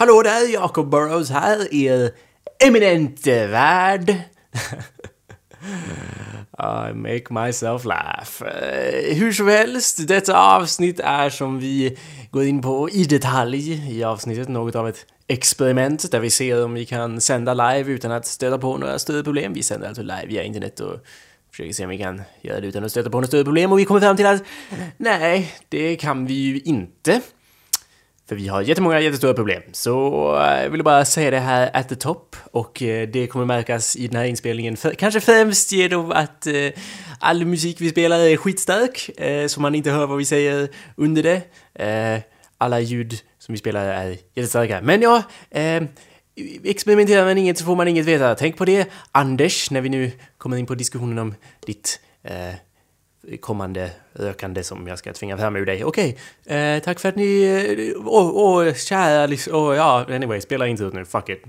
Hallå där, Jacob Burrows här, er eminente värd. I make myself laugh. Eh, hur som helst, detta avsnitt är som vi går in på i detalj i avsnittet, något av ett experiment där vi ser om vi kan sända live utan att stöta på några större problem. Vi sänder alltså live via internet och försöker se om vi kan göra det utan att stöta på några större problem och vi kommer fram till att nej, det kan vi ju inte. För vi har jättemånga jättestora problem. Så eh, jag vill bara säga det här at the top. Och eh, det kommer märkas i den här inspelningen. För, kanske främst genom att eh, all musik vi spelar är skitstark. Eh, så man inte hör vad vi säger under det. Eh, alla ljud som vi spelar är jättestarka. Men ja, eh, experimenterar man inget så får man inget veta. Tänk på det, Anders, när vi nu kommer in på diskussionen om ditt eh, kommande ökande som jag ska tvinga fram ur dig. Okej, eh, tack för att ni... Åh, Åh, oh, kära liksom... Ja, anyway, spela inte ut nu. Fuck it.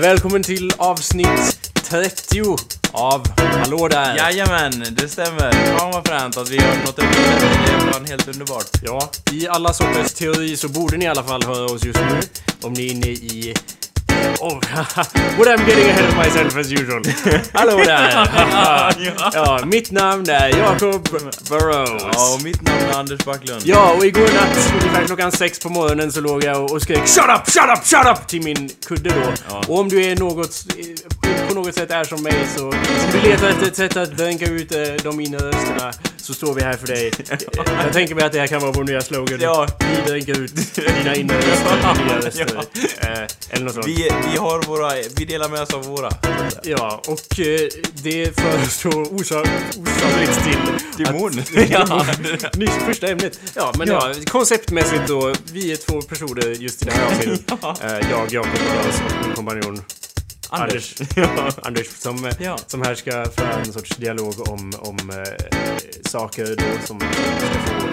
Välkommen till avsnitt 30 av Hallå där! Jajamän, det stämmer. Fan vad fränt att vi har nått upp till det. Det är helt underbart. Ja, i alla sorters teori så borde ni i alla fall höra oss just nu. Om ni är inne i... Oh, what I'm getting ahead of myself as usual. Hallå där! ja, mitt namn är Jacob Burrows. Ja, och mitt namn är Anders Backlund. Ja, och igår natt ungefär klockan sex på morgonen så låg jag och- och skrek Shut up, shut up, shut up! till min kudde då. Ja. Och om du är något, på något sätt är som mig så, om du letar efter ett sätt att dränka ut eh, de inre rösterna så står vi här för dig. Jag tänker mig att det här kan vara vår nya slogan. Ja. Vi dränker ut dina inre röster, dina röster. Eh, eller något sånt. Vi, vi har våra, vi delar med oss av våra. Ja, och eh, det förestår osannolikt till... Demon. Ja. Nyss första ämnet. Ja, men ja. konceptmässigt då. Vi är två personer just i det här avsnittet. Eh, jag, Jakob och min kompanjon Anders. Anders som, eh, Ja. som här ska föra en sorts dialog om, om eh, saker då som ska få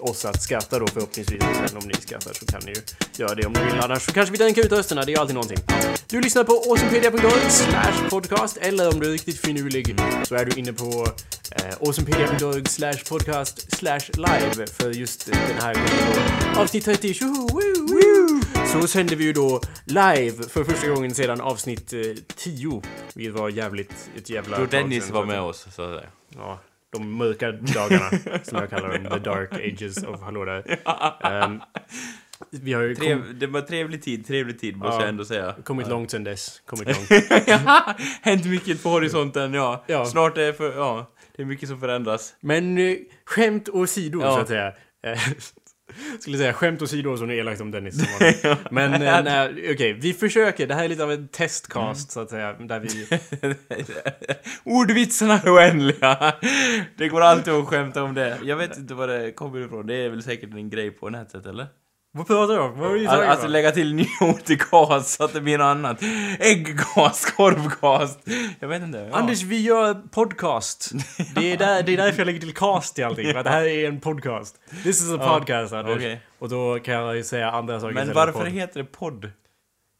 oss att skratta då förhoppningsvis. Och sen om ni skrattar så kan ni ju göra det om ni vill. Annars så kanske vi dränker ut rösterna, det är ju alltid någonting. Du lyssnar på awesomepedia.org slash podcast eller om du är riktigt finurlig så är du inne på eh, awesomepedia.org slash podcast slash live för just den här gången. Avsnitt 30, tjoho, woo, woo. Så sänder vi ju då live för första gången sedan avsnitt eh, 10. Vilket var jävligt, ett jävla Då Dennis var med oss, så att säga. Ja, de mörka dagarna som jag kallar dem. The dark ages of Hallå där. Ehm, vi har kom, Trev, det var trevlig tid, trevlig tid måste Ja. jag ändå säga. kommit långt sen dess. Kommit långt. Hänt mycket på horisonten, ja. Ja. Snart är för, ja. Det är mycket som förändras. Men eh, skämt åsido Ja. så att säga. Skulle säga skämt åsido så är det elakt om Dennis. som vanligt. Men eh, nej, okej, vi försöker. Det här är lite av en testcast så att säga. Där vi... Ordvitsarna är oändliga. Det går alltid att skämta om det. Jag vet inte var det kommer ifrån. Det är väl säkert en grej på nätet, eller? Vad pratar du om? Vad är det Alltså, alltså lägga till nya ord till gas så att det blir något annat. Ägggas, korvgas. Jag vet inte. Ja. Anders, vi gör podcast. Det är, där, det är därför jag lägger till cast till allting. För att det här är en podcast. This is a Ja, podcast, Anders. okej. Och då kan jag ju säga andra saker Men varför podd. heter det podd?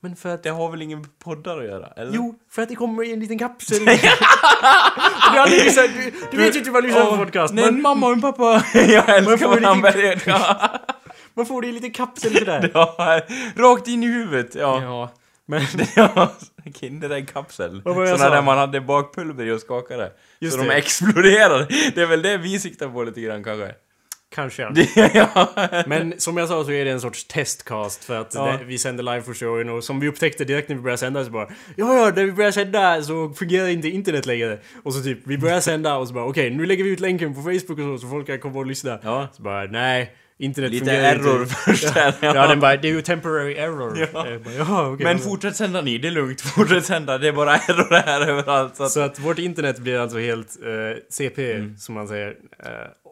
Men för att... Det har väl ingen poddar att göra? Eller? Jo, för att det kommer i en liten kapsel. Du, aldrig lyssnat, du, du vet ju inte vad du lyssnar på podcast. Nej, Man, en mamma och pappa. Jag älskar vad han börjar. Man får det i en liten kapsel sådär. Ja, rakt in i huvudet. Ja. Ja, men... Ja, Kinderägg-kapsel. Sa? där man hade bakpulver i och skakade. Just så de det. exploderade. Det är väl det vi siktar på lite grann kanske. Kanske. ja. Men som jag sa så är det en sorts testcast för att Ja. det, vi sänder live första gången och som vi upptäckte direkt när vi började sända så bara Ja, ja, när vi börjar sända så fungerar inte internet längre. Och så typ, vi börjar sända och så bara okej, nu lägger vi ut länken på Facebook och så, så folk kan komma och lyssna. ja. Så bara nej, internet Lite error inte. först här. Ja, den bara, det är ju temporary error. Ja. Bara, ja, okej. Men fortsätt sända ni, det är lugnt. Fortsätt sända, det är bara error här överallt. Så att, Så att vårt internet blir alltså helt eh, CP, Mm. som man säger, eh,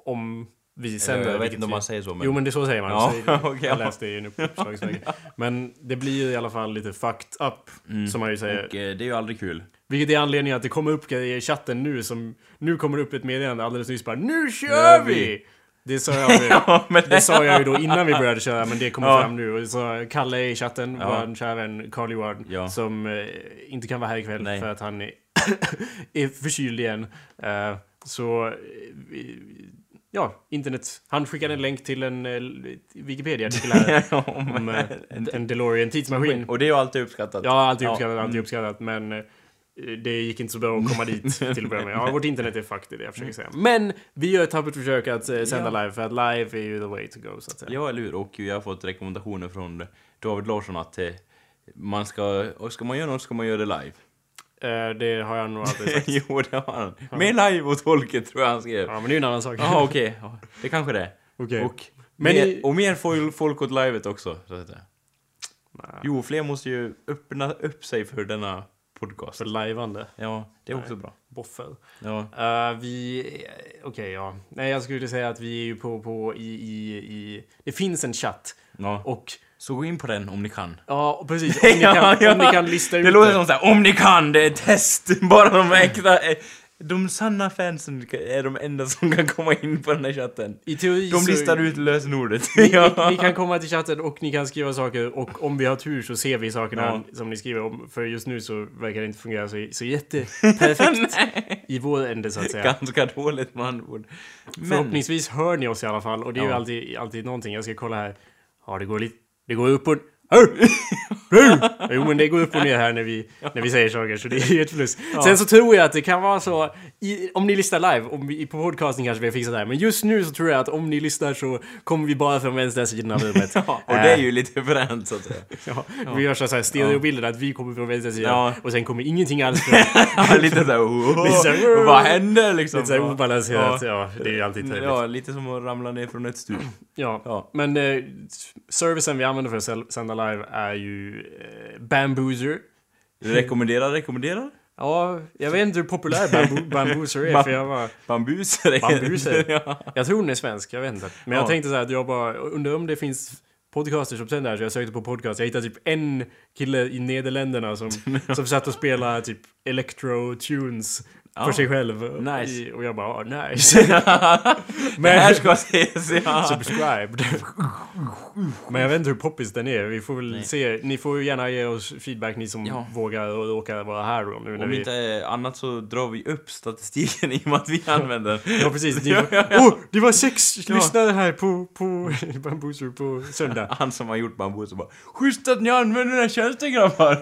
om vi sänder. jag vet inte om man säger så men... Jo men det så säger man. Ja, Så det- okej, jag ja. läste i en uppslagsväg. Men det blir ju i alla fall lite fucked up, Mm. som man ju säger. Och eh, det är ju aldrig kul. Vilket är anledningen att det kommer upp grejer i chatten nu som... Nu kommer upp ett meddelande alldeles nyss bara Nu kör vi! Det sa jag ju. ja, men Det sa jag ju då innan vi började köra, men det kommer Ja. fram nu. Och så Kalle i chatten, Ja. vår kära vän Carl Johan, Ja. som eh, inte kan vara här ikväll Nej. för att han är, är förkyld igen. Eh, så... Eh, ja, internet. Han skickade en länk till en eh, Wikipedia-artikel här om eh, en DeLorean tidsmaskin. Och det är ju alltid uppskattat. Ja, alltid uppskattat, alltid Mm. uppskattat, men eh, det gick inte så bra att komma dit till att börja med. Ja, vårt internet är fucked, det jag försöker säga. Men vi gör ett tappert försök att eh, sända Ja. live, för att live är ju the way to go, så att säga. Ja, eller hur? Och jag har fått rekommendationer från David Larsson att eh, man ska... Och ska man göra något ska man göra det live. Eh, det har jag nog aldrig sagt. jo, det har han. Mer live åt folket tror jag han skrev. Ja, men det är ju en annan sak. Jaha, okej. Ja, det kanske det är. Okej. Och, Men mer, i- och mer fol- folk åt livet också, så att säga. Jo, fler måste ju öppna upp sig för denna podcast. För lajvande. Ja, det är också Nej. bra. Boffel. Ja. Uh, vi... Okej, ja. Nej, jag skulle säga att vi är ju på, på i, i, i... Det finns en chatt. ja. Och... Så gå in på den om ni kan. Ja, precis. Om ni kan. Om ni kan lista ut Det låter som såhär, om ni kan, det är ett test! Bara de äkta... De sanna fansen är de enda som kan komma in på den här chatten. I teori De så- listar ut lösenordet. Ni, ni, ni kan komma till chatten och ni kan skriva saker och om vi har tur så ser vi sakerna Ja. som ni skriver om. För just nu så verkar det inte fungera så, så jätteperfekt i vår ände så att säga. Ganska dåligt med andra ord. Men... Förhoppningsvis hör ni oss i alla fall och det är ju Ja. alltid, alltid någonting. Jag ska kolla här. Ja, det går lite... Det går upp och... Jo men det går upp och ner här när vi, när vi säger saker så det är ju ett plus. Sen så tror jag att det kan vara så, i, om ni lyssnar live, om vi, på podcasting kanske vi har fixat det här, men just nu så tror jag att om ni lyssnar så kommer vi bara från vänstra sidan av rummet. Ja, och det är ju lite fränt så att säga. Ja, vi gör så här stereobilder att vi kommer från vänstra sidan Ja. och sen kommer ingenting alls från... Ja, lite såhär, oh, Lite så här, vad händer liksom? Lite såhär obalanserat, ja. Det är ju alltid trevligt. Ja, lite som att ramla ner från ett stup. Ja, men eh, servicen vi använder för att sända live är ju eh, Bamboozer. Rekommendera, rekommendera? Ja, jag vet inte hur populär bambo Bamboozer är, för jag var... Bambuser. Bambuser? ja. Jag tror den är svensk, jag vet inte. Men jag Ja. tänkte så här att jag bara, undrar om det finns podcasters som sänder här, så jag sökte på podcast. Jag hittade typ en kille i Nederländerna som, som satt och spelade typ electro-tunes för Ja. sig själv. Nice. Och jag bara, ah, nice. Det här ska ses, ja. Subscribed. Men jag vet inte hur poppis den är. Vi får väl Nej. se. Ni får gärna ge oss feedback, ni som Ja. vågar och råkar vara här då. Nu Om vi... inte annat så drar vi upp statistiken i och med att vi använder. Ja precis. Ni Ja, ja, ja. Oh, det var sex Ja. lyssnare här på, på Bambuser på söndag. Han som har gjort bambus och bara Schysst att ni använder den här tjänsten grabbar!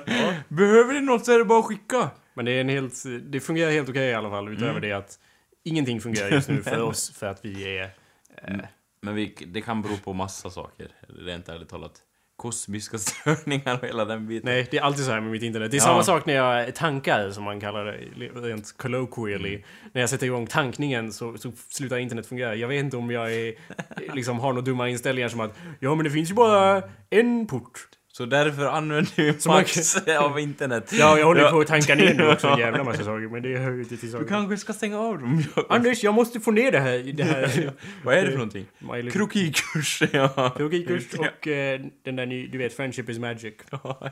Behöver ni något så är det bara att skicka! Men det är en helt... Det fungerar helt okej i alla fall. Utöver Mm. det att ingenting fungerar just nu för oss för att vi är... Men vi, det kan bero på massa saker, rent ärligt talat. Kosmiska störningar och hela den biten. Nej, det är alltid så här med mitt internet. Det är Ja. samma sak när jag tankar, som man kallar det rent colloquially. Mm. När jag sätter igång tankningen så, så slutar internet fungera. Jag vet inte om jag är, liksom har några dumma inställningar som att ja, men det finns ju bara en port. Så därför använder vi Så man max av internet. Ja, jag håller på att tanka ner nu också en jävla massa saker, men det hör ju inte till Du saken. kanske ska stänga av dem? Anders, jag måste få ner det här. Det här. Vad är det för någonting? Little- Krokikurs, ja. Krokikurs och eh, den där ny, du vet, Friendship is magic. Ja.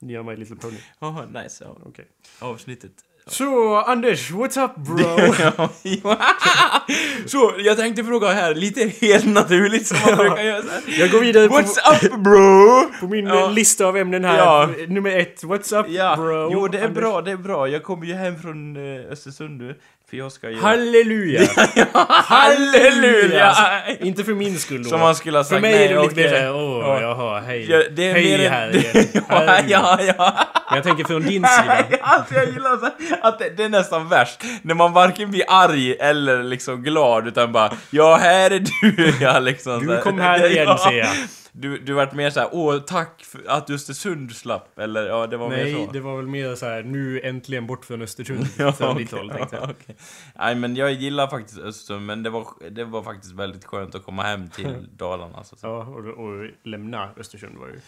Nya My Little Pony. Ja, nice. Ja. Okej. Avsnittet. Så, Anders, what's up bro? Så, jag tänkte fråga här, lite helt naturligt som man brukar göra så här. Jag går vidare på, What's up bro? på min Ja. lista av ämnen här. Ja. Nummer ett, what's up Ja, bro? jo det är Anders? bra, det är bra. Jag kommer ju hem från eh, Östersund nu. För jag ska ju... Halleluja! Halleluja! Inte för min skull då. Som man skulle ha sagt, För mig är det lite mer såhär, åh, Ja. jaha, hej. Ja, det är hej mer här igen. ja, ja, ja. Men jag tänker från din sida. Alltså jag gillar så att det, det är nästan värst. När man varken blir arg eller liksom glad utan bara Ja, här är du ja liksom. Du kom här igen Ja. ser jag. Du, du vart mer såhär, åh tack för att Östersund slapp. Eller ja, det var mer Nej, så. det var väl mer så här, nu äntligen bort från Östersund. Ja, från ditt okej, håll tänkte jag. okej. Nej men jag gillar faktiskt Östersund men det var, det var faktiskt väldigt skönt att komma hem till Dalarna så. Ja, och, och lämna Östersund var ju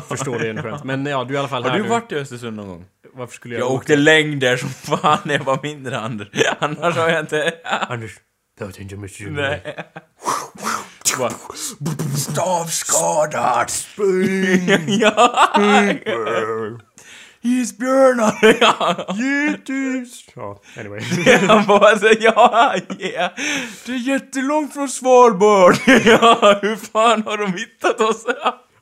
förståeligen skönt. Men ja, du är i alla fall Har här du nu. varit i Östersund någon gång? Varför skulle jag, Jag åkte längder som fan när jag var mindre Anders. Annars har jag inte... Anders, prata inte om Östersund. Nej. Bara, Stavskadad! ja! Isbjörnar! Ja. Ja, anyway. Han bara så, ja, yeah. Det är jättelångt från Svalbard! ja, hur fan har de hittat oss?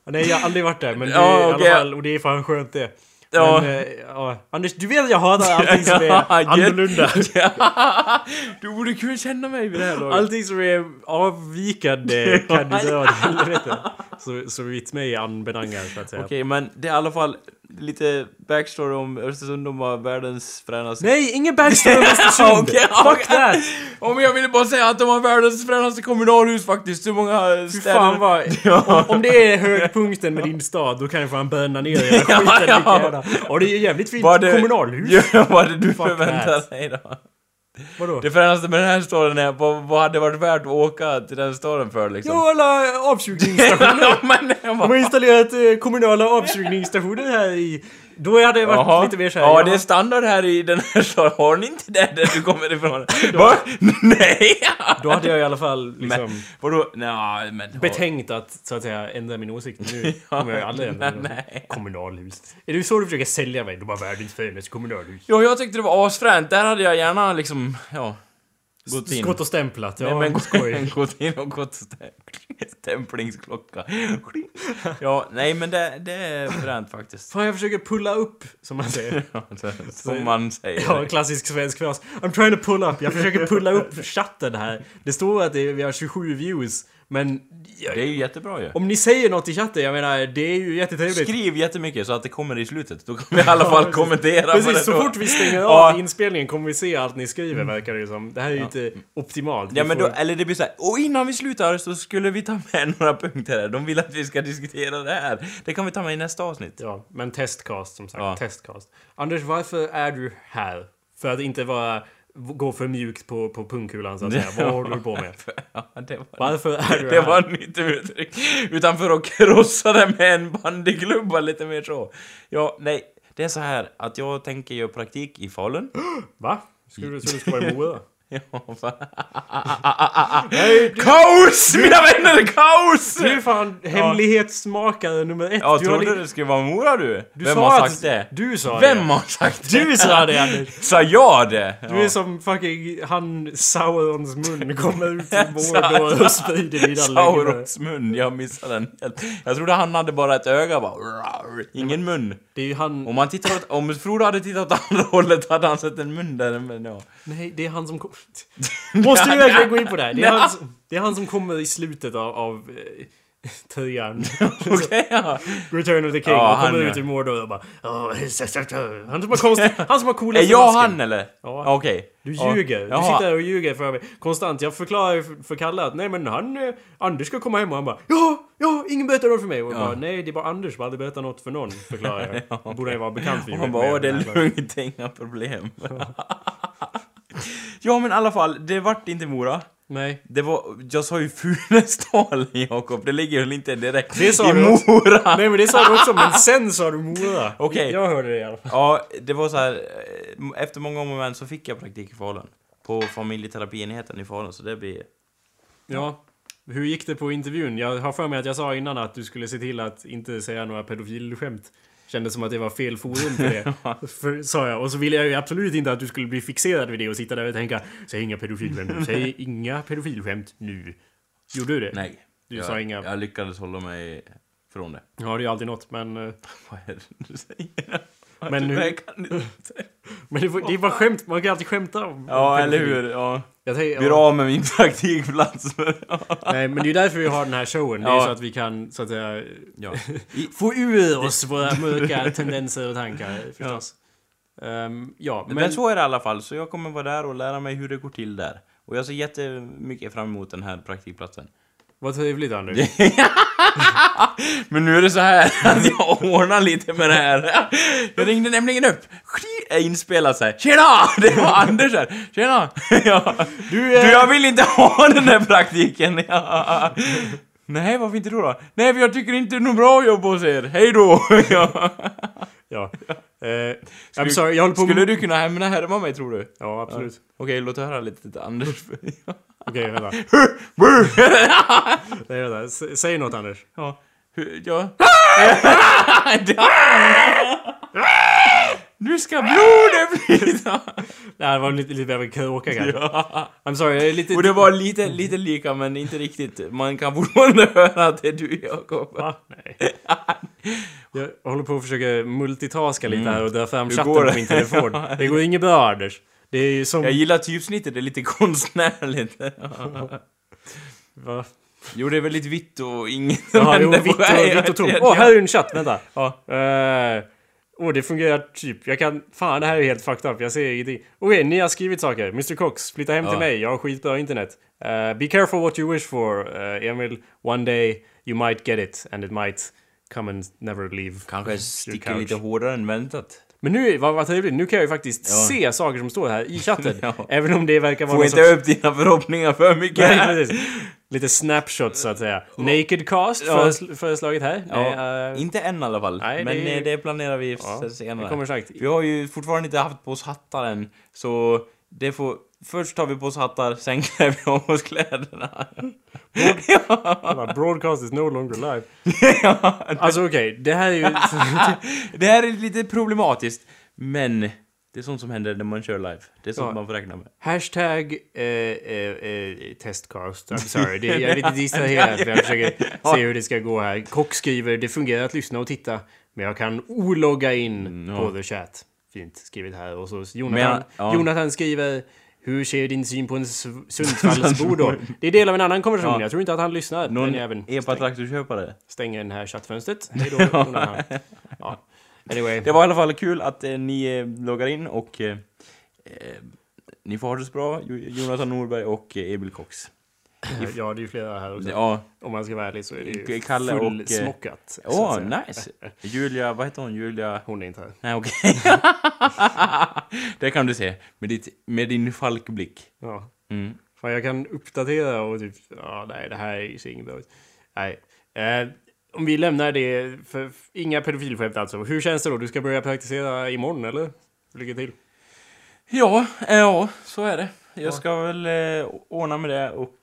Nej, jag har aldrig varit där, men det Ja, är i alla fall, och det är fan skönt det. Ja. Men, eh, ja. Anders, du vet att jag hatar allting som är annorlunda. Du borde kunna känna mig vid det här laget. Allting som är avvikande kan du dra åt helvete. Så, så vitt mig anbelangar, så att säga. Okej, men det är i alla fall lite backstory om Östersund. De var världens fränaste... Nej, ingen backstory om Östersund! Okej, Fuck that! Om jag ville bara säga att de har världens fränaste kommunalhus faktiskt. Hur många städer... fan vad... Ja. Om, om det är högpunkten med din stad, då kan jag fan böna ner hela skiten Ja, ja. lika gärna. Och det är jävligt fint det- kommunalhus. Ja, vad det du Fuck förväntar that. dig då? Vadå? Det fränaste med den här staden är, vad, vad hade varit värt att åka till den staden för liksom? Ja, alla avsugningsstationer. Ja, men jag De har installerat eh, kommunala avsugningsstationer här i... Då hade det varit Jaha. lite mer såhär... Ja, det är standard här i den här staden. Har ni inte det där du kommer ifrån? Va? Nej! Då hade jag i alla fall liksom Men, vadå? Nej, men... betänkt att, så att säga, ändra min åsikt. Nu kommer jag aldrig ändra men nej. Kommunalhus. Är det så du försöker sälja mig? De har världens finaste kommunalhus. Ja, jag tyckte det var asfränt. Där hade jag gärna liksom, ja... Gått in. Skott och stämplat. Ja, Nej, men skoj. gått in och gått stäm- stämplingsklocka. Ja, nej men det, det är fränt faktiskt. Fan, jag försöker pulla upp, som man säger. Ja, Som man säger. Ja, klassisk svensk fras. I'm trying to pull up. Jag försöker pulla upp chatten här. Det står att det, vi har 27 views, men... Det är ju jättebra ju. Om ni säger något i chatten, jag menar, det är ju jättetrevligt. Skriv jättemycket så att det kommer i slutet. Då kan vi i alla fall precis. kommentera på det Precis, så då. fort vi stänger av Ja. inspelningen kommer vi se allt ni skriver, verkar det ju som. Det här är ju inte optimalt. Vi Ja men då, får- eller det blir så här, och innan vi slutar så skulle vi ta med några punkter här. De vill att vi ska diskutera det här. Det kan vi ta med i nästa avsnitt. Ja, men testcast som sagt. Ja. Testcast. Anders, varför är du här? För att inte vara... Gå för mjukt på, på pungkulan så att säga. Vad håller du på med? Ja, det var, Varför är du det här? var ett nytt uttryck. Utan för att krossa det med en bandyklubba lite mer så. Ja, nej. Det är så här att jag tänker göra praktik i Falun. Va? Ska du, så du ska vara i Moa? Ja, fan. Kaos! Mina vänner, kaos! Du är fan hemlighetsmakare nummer ett. Jag du har trodde li- det skulle vara Mora du. du Vem sa har sagt det? Du sa Vem det. har sagt det? Du sa det, Anders. Sa jag det? Du är som fucking han Saurons mun kommer ut ur Mordor och sprider lögner. Saurons mun, jag missade den helt. Jag trodde han hade bara ett öga bara. Ingen mun. Det är ju han... Om, man tittar åt, om Frodo hade tittat åt andra hållet hade han sett en mun där, men ja. Nej, det är han som kom... Måste vi verkligen gå in på det här? Det är han som, det är han som kommer i slutet av... av eh, trean. Okej, ja. Return of the King. Ja, och kommer han, ut ja. ur Mordor och bara... "Åh, Han som har konstigt... Han som har Är coolaste jag han eller? Ja. Okej. Du Ja. ljuger. Du Jaha. sitter här och ljuger för mig konstant. Jag förklarar för, för Kalle att nej men han... Eh, Anders ska komma hem och han bara ja, ja, ingen berättar något för mig. Och jag bara nej, det är bara Anders som aldrig berättar något för någon. Förklarar jag. Ja, Borde jag vara bekant vid. Och han bara, åh det är lugnt, inga problem. Ja men i alla fall, det vart inte Mora. Nej. Det var, jag sa ju Funäsdal Jakob, det ligger väl inte direkt Det sa i du också. Mora? Nej men det sa du också, men sen sa du Mora. Okej. Jag hörde det i alla fall. Ja, det var så här. eh, efter många om och men så fick jag praktik i Falun. På familjeterapienheten i Falun, så det blir... Ja. Hur gick det på intervjun? Jag har för mig att jag sa innan att du skulle se till att inte säga några pedofilskämt. Kändes som att det var fel forum för det. för, sa jag. Och så ville jag ju absolut inte att du skulle bli fixerad vid det och sitta där och tänka Säg inga pedofilskämt nu. Säg inga pedofilskämt nu. Gjorde du det? Nej. Du jag, sa inga... Jag lyckades hålla mig från det. Ja, det är ju alltid något, men... eh, Vad är det du säger? Men inte. Men det, var- det är bara skämt, man kan alltid skämta om Ja, eller hur? Ja. Jag tänker, Blir ja, av med min praktikplats. nej, men det är därför vi har den här showen. Det är Ja. så att vi kan, så att säga, ja. få ur oss våra mörka tendenser och tankar förstås. Ehm, ja, Men, men... så är det i alla fall, så jag kommer vara där och lära mig hur det går till där. Och jag ser jättemycket fram emot den här praktikplatsen. Vad trevligt Anders. Men nu är det så här att jag ordnar lite med det här. Jag ringde nämligen upp. Är inspelat här. Tjena! Det var Anders här. Tjena! Ja. Du, Du, jag vill inte ha den här praktiken. Ja. Nej, varför inte då, då? Nej, för jag tycker inte det är något bra jobb hos er. Hej då! Ja. Ja. Eh, I'm sorry, jag håller på... Skulle du kunna hämna härma mig, tror du? Ja, absolut. Okej, låt höra lite till Anders. Okej, vänta. Nej, vänta. S- Säg något Anders. Ja. Hur, ja. Nu ska blodet flyta! Det var lite, lite mer kråka kanske. Ja. I'm sorry, jag är lite... Och det var lite, lite lika, men inte riktigt. Man kan fortfarande höra att det är du, Jakob. Va? Nej. Jag håller på att försöka multitaska lite här och dra fram Mm. Chatten på det? min telefon. Det går inget bra Anders. Det är som... Jag gillar typsnittet, det är lite konstnärligt. Va? Jo, det är väldigt vitt och inget Jaha, jo, händer vitt på- och, vitt och tomt. Åh, här är en chatt, vänta. Ja. Eh, Åh, det fungerar typ. Jag kan... Fan, det här är helt fucked up. Jag ser ingenting. Okej, ni har skrivit saker. Mr Cox, flytta hem Ja. till mig. Jag har skitbra internet. Eh, be careful what you wish for, uh, Emil. One day you might get it and it might come and never leave. Kanske sticker lite hårdare än väntat. Men nu, vad, vad trevligt, nu kan jag ju faktiskt Ja. se saker som står här i chatten. Ja. Även om det verkar vara Få inte sorts... upp dina förhoppningar för mycket. Nej. Lite snapshots så att säga. Naked cast Ja. föresl- föreslaget här. Ja, Nej, eh, inte än i alla fall. Nej, men det- det... det planerar vi ja, senare. det kommer sagt. Vi har ju fortfarande inte haft på oss hattar än, så det får... Först tar vi på oss hattar, sen klär vi av oss kläderna. Kolla, Broadcast is no longer live. Alltså okej, det här är ju... det här är lite problematiskt, men det är sånt som händer när man kör live. Det är sånt Ja. man får räkna med. Hashtag eh, eh, eh, testcast. I'm sorry. Det, jag är lite distraherad för jag försöker se hur det ska gå här. Kock skriver det fungerar att lyssna och titta. Men jag kan ologga in Mm, ja. på the chat. Fint skrivet här. Och så Jonathan, Men, ja. Jonathan skriver hur ser din syn på en Sundsvallsbo då? Det är del av en annan konversation. Ja. Jag tror inte att han lyssnar. Någon epa-traktorköpare. Stänger den här chattfönstret. Hej då, Jonathan. Ja. Anyway. Det var i alla fall kul att eh, ni eh, loggar in och eh, eh, ni får ha det så bra, Jo- Jonathan Norberg och eh, Emil Cox. Ja, det är ju flera här också. Ja, Om man ska vara ärlig så är det ju Kalle eh, fullsmockat. åh, säga. nice! Julia, vad heter hon? Julia... Hon är inte här. Nej, okej. det kan du se, med, ditt, med din falkblick. Ja. Mm. Fan, jag kan uppdatera och typ... Ja, nej, det här ser inget bra ut. Nej. Eh, om vi lämnar det, för inga pedofilskämt alltså. Hur känns det då? Du ska börja praktisera imorgon, eller? Lycka till. Ja, eh, ja, så är det. Jag ska väl eh, ordna med det och eh,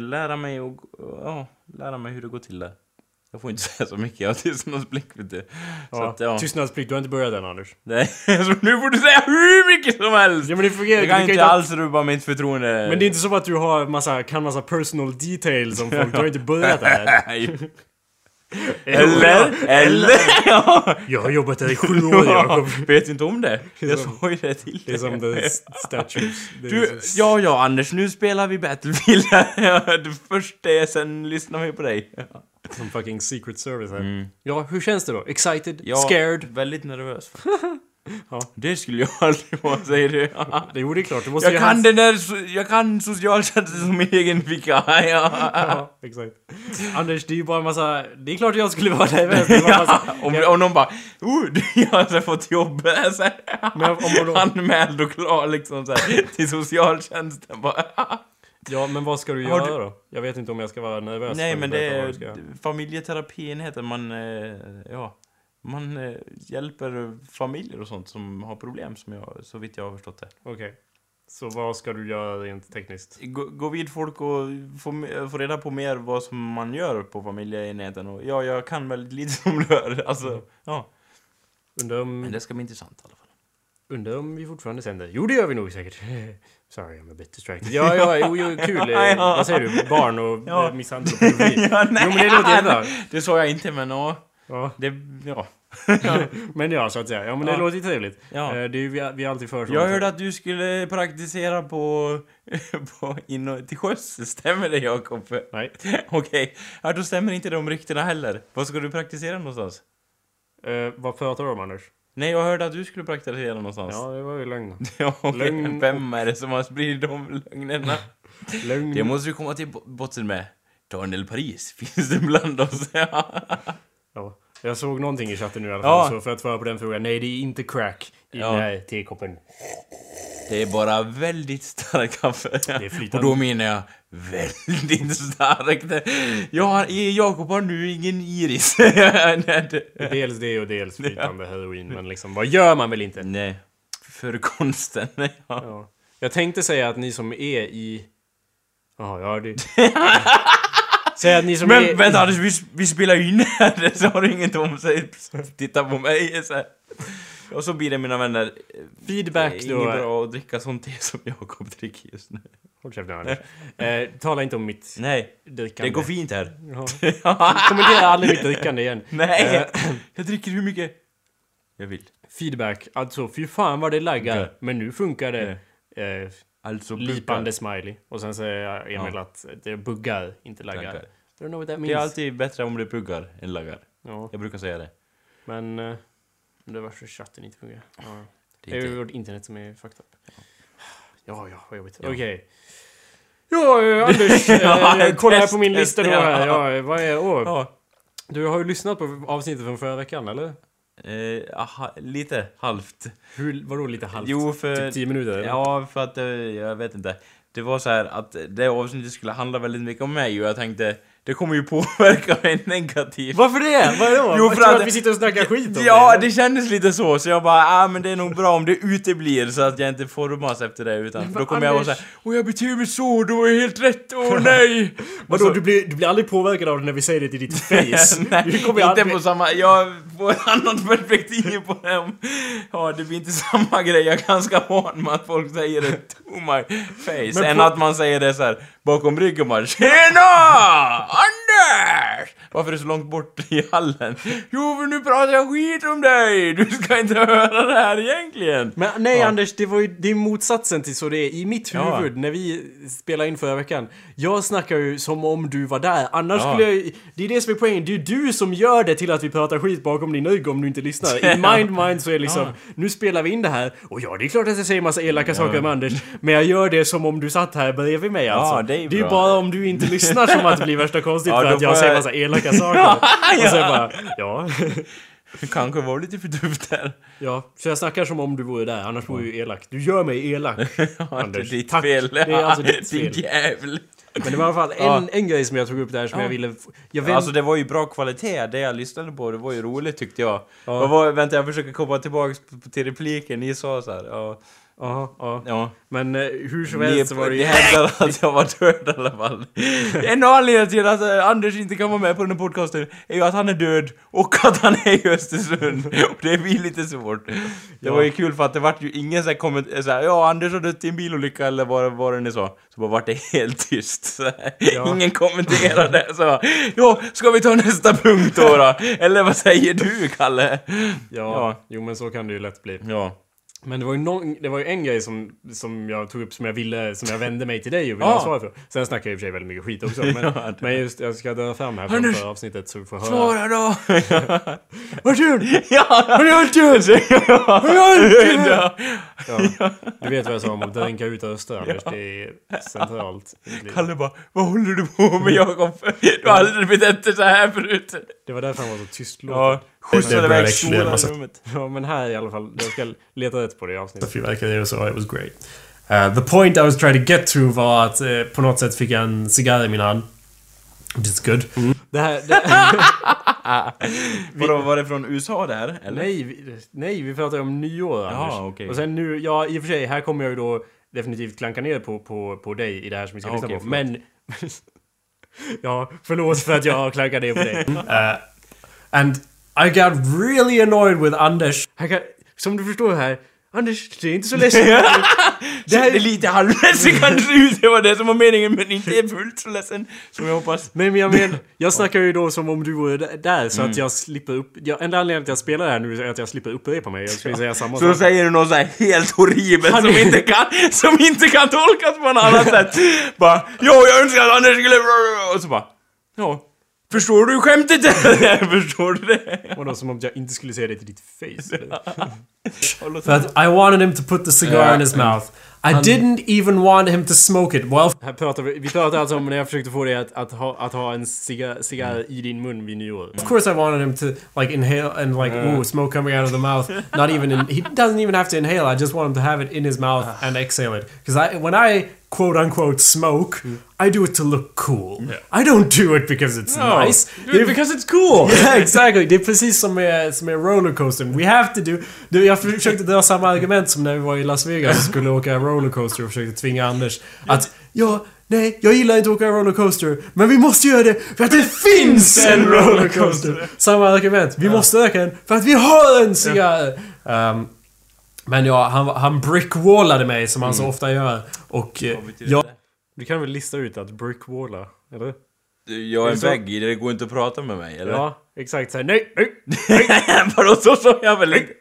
lära mig och ja, lära mig hur det går till där. Jag får inte säga så mycket, jag har tystnadsplick vet du. Ja. ja. Tystnadsplikt, du har inte börjat än Anders. Nej, så nu får du säga hur mycket som helst! Ja men det fungerar Jag kan du inte inte alls rubba mitt förtroende. Men det är inte så att du har massa, kan massa personal details om folk. Du har inte börjat där. Eller? Eller? Ja. Jag har jobbat där i sju år Jakob. Vet inte om det? Jag såg ju det till Det är som the statues. Du, ja, ja, Anders, nu spelar vi Battlefield. Det första är sen lyssnar vi på dig. Som fucking secret service här. Ja, hur känns det då? Excited? Mm. Ja, Scared? Väldigt nervös. Ja. Det skulle jag aldrig vara, säger du. Det gjorde det klart. Du måste Jag kan den där, jag kan socialtjänsten som min egen ficka. Ja. Ja, exakt. Anders, det är ju bara en massa... Det är klart jag skulle vara nervös. Det är bara en massa... Om, om någon bara oh, jag har alltså fått jobb så här, Men om de- Anmäld och klar liksom så här, till socialtjänsten bara. Ja, men vad ska du göra du- då? Jag vet inte om jag ska vara nervös. Nej men det är göra. familjeterapienheten man, eh, ja, man eh, hjälper familjer och sånt som har problem som jag, så vitt jag har förstått det. Okej. Så vad ska du göra rent tekniskt? Gå, gå vid folk och få, me- få reda på mer vad som man gör på familjeenheten och ja, jag kan väldigt lite om här. Alltså, ja. Undrar om, Men det ska bli intressant i alla fall. undrar om vi fortfarande sänder? Jo, det gör vi nog säkert. Sorry, I'm a bit distracted. Ja, ja, jo, jo kul. Eh, Ja. Vad säger du? Barn och Ja. ja. misshandel och pedofili. Jo, men det låter jättebra. Det sa jag inte men ja, Ja. det, ja. men ja, så att säga. Ja, men det Ja. låter ju trevligt. Ja. Eh, Det är ju vi, vi alltid för sånt. Jag hörde att du skulle praktisera på... på in, till sjöss. Stämmer det, Jakob? Nej. Okej. Ja, då stämmer inte de ryktena heller. Var ska du praktisera någonstans? Eh, vad pratar du om, Anders? Nej, jag hörde att du skulle praktisera någonstans. Ja, det var ju lögn. Ja, okej. Lögn Vem är det som har spridit de lögnerna? Lögn. Det måste vi komma till bo- botten med. Daniel Paris, finns det bland oss? Ja. Ja. Jag såg någonting i chatten nu i alla Ja. fall, så för att svara på den frågan. Nej, det är inte crack i Ja. den här tekoppen. Det är bara väldigt starkt kaffe. Och då menar jag väldigt starkt. Jag har, Jakob har nu ingen iris. Dels det och dels flytande heroin, men liksom, vad gör man väl inte? Nej. För konsten. Ja. Ja. Jag tänkte säga att ni som är i... Jaha, ja det... Säg att ni som Men är... vänta Anders, vi, vi spelar ju in här, så har du inget om sig. Titta på mig så här. Och så blir det mina vänner. Feedback det är då. inget bra att dricka sånt te som Jakob dricker just nu. Håll käften Anders. Eh, tala inte om mitt Nej, drickande. det går fint här. Ja. Kommentera aldrig mitt drickande igen. Nej! Eh, Jag dricker hur mycket jag vill. feedback, alltså fy fan vad det laggar. Okej. Men nu funkar det. Eh, Alltså lipande smiley. Och sen säger Emil Ja. att det buggar, inte laggar. Laggar. I don't know what that Det means. är alltid bättre om det buggar än laggar. Ja, Jag brukar säga det. men... Eh, det var så chatten inte fungerar. Ja. Det Det är ju vårt internet som är fucked up. Ja, ja, vad jobbigt. Ja. Okej. Ja, eh, Anders. eh, Ja, kollar här på min lista då här. ja. Vad är... Ja. du har ju lyssnat på avsnittet från förra veckan, eller? Eh, aha, lite halvt. Hur, vadå lite halvt? Jo, för... Typ 10 minuter? eller? Ja, för att eh, jag vet inte. Det var så här att det avsnittet skulle handla väldigt mycket om mig och jag tänkte det kommer ju påverka mig negativt. Varför det? Vadå? Jo, för tror att- att vi sitter och snackar skit om Ja, det? det kändes lite så, så jag bara, ah, men det är nog bra om det uteblir så att jag inte formas efter det utan Men då kommer jag vara Anders- såhär, åh jag beter mig så, då var jag helt rätt, åh nej! Vadå, så- du, blir, du blir aldrig påverkad av det när vi säger det till ditt face? Nej, du kommer inte aldrig... på samma, jag får ett annat perspektiv på det. Ja, det blir inte samma grej, jag är ganska van med att folk säger det to my face, Men än på- att man säger det så här bakom ryggen bara TJENA! are Anders! Varför är det så långt bort i hallen? Jo, för nu pratar jag skit om dig! Du ska inte höra det här egentligen! Men nej Ja. Anders, det var ju det är motsatsen till så det är i mitt Ja. huvud när vi spelade in förra veckan. Jag snackar ju som om du var där. Annars Ja. skulle jag Det är det som är poängen. Det är du som gör det till att vi pratar skit bakom din rygg om du inte lyssnar. I Ja. mind mind så är det liksom Ja. Nu spelar vi in det här och ja, det är klart att jag säger massa elaka saker om Anders. Men jag gör det som om du satt här bredvid mig alltså. det är det är bra. bara om du inte lyssnar som att det blir värsta konstigt Ja, för att jag får säger jag- massa elaka saker. Och sen bara, ja. Det kanske var lite för tufft där. Ja, så jag snackar som om du vore där, annars vore jag ju elak. Du gör mig elak. Ja, det är Anders, ditt tack. fel. Det är alltså ditt Din fel. jävel. Men det var i alla fall en, Ja. en grej som jag tog upp där som Ja. jag ville... Jag vänt... Alltså det var ju bra kvalitet, det jag lyssnade på, det var ju roligt tyckte jag. Ja. Vad var, vänta jag försöker komma tillbaka till repliken, ni sa så här, ja. Ja, ja. ja. Men eh, hur som helst så var det ju... hävdar att jag var död i alla fall. En av anledningarna till att eh, Anders inte kan vara med på den här podcasten är ju att han är död och att han är i Östersund. Och det blir lite svårt. Det Ja. var ju kul för att det vart ju ingen sån komment... Så här, ja Anders har dött i en bilolycka eller vad, vad det ni sa. Så bara vart det helt tyst. Ja. Ingen kommenterade. Så ja, ska vi ta nästa punkt då, då? Eller vad säger du Kalle? Ja, Ja. jo men så kan det ju lätt bli. Ja. Men det var ju, någon, det var ju en grej som, som jag tog upp som jag ville, som jag vände mig till dig och ville ha svar för. Sen snackar jag i och för sig väldigt mycket skit också. Men, Ja, men just, jag ska dra fram här från förra avsnittet så vi får höra. Svara då! Vad kul! ja! Har ni hört det? Ja. Ja, du vet vad jag sa om att dränka ut Öster, Anders. Det är centralt. Kalle bara, vad håller du på med Jakob? Du har aldrig betett dig så här förut. Det var därför han var så tystlåten. Ja, skjutsade iväg stolar i rummet. Ja, men här i alla fall. Jag ska leta rätt på det i avsnittet. fyrverkerier och så. It was great. Uh, the point I was trying to get to var att eh, på något sätt fick jag en cigarr i min hand. Which is good. Det här... Det, Vadå, var det från USA det här? Eller? nej, vi, nej, vi pratar om nyår, Anders. Ja, okej. Och sen nu, ja i och för sig, här kommer jag ju då definitivt klanka ner på, på, på dig i det här som vi ska Ja, lyssna okej, på. förlåt. Men... ja, förlåt för att jag klankar ner på dig. Uh, and I got really annoyed with Anders. Kan, som du förstår här, Anders, det är inte så ledsen. det, här är lite halvledsen kanske ut, det var det som var meningen, men inte är fullt så ledsen som jag hoppas. Men jag menar, jag snackar ju då som om du vore där så Mm. att jag slipper upp... Jag, enda anledningen till att jag spelar det här nu är att jag slipper upprepa mig. Jag skulle säga samma Så sak. säger du något så här helt horribelt som inte, kan, som inte kan tolkas på något annat sätt. Bara, jo jag önskar att Anders skulle... Och så bara, ja. Förstår du skämtet eller? Förstår du det? Vadå, som om jag inte skulle säga det till ditt face? eller? För att I wanted him to put the cigar in his mouth. I didn't even want him to smoke it. Well, Här pratar vi, vi pratar alltså om när jag försökte få dig att, att, ha, att ha en cigarr, cigarr i din mun vid nyår. of course I wanted him to like inhale and like mm. ooh smoke coming out of the mouth. Not even in, he doesn't even have to inhale. I just want him to have it in his mouth ah. and exhale it. Because I when I quote unquote smoke, I do it to look cool. I don't do it because it's nice. Det är- Because it's cool! Yeah, exactly. Det är precis som med, som med rollercoaster. We have to do... Du, jag försökte dra samma argument som när vi var i Las Vegas och skulle åka rollercoaster och försökte tvinga Anders att ja, nej, jag gillar inte att åka rollercoaster, men vi måste göra det för att det finns en rollercoaster! Samma argument. Vi måste öka den för att vi har en cigarr! Um, men ja, han, han brickwallade mig som han så ofta gör. Och eh, jag... Du kan väl lista ut att brickwalla, eller? Jag är en det så? vägg det, går inte att prata med mig, eller? Ja, exakt såhär nej, nej, Vadå, så sa jag väl inte?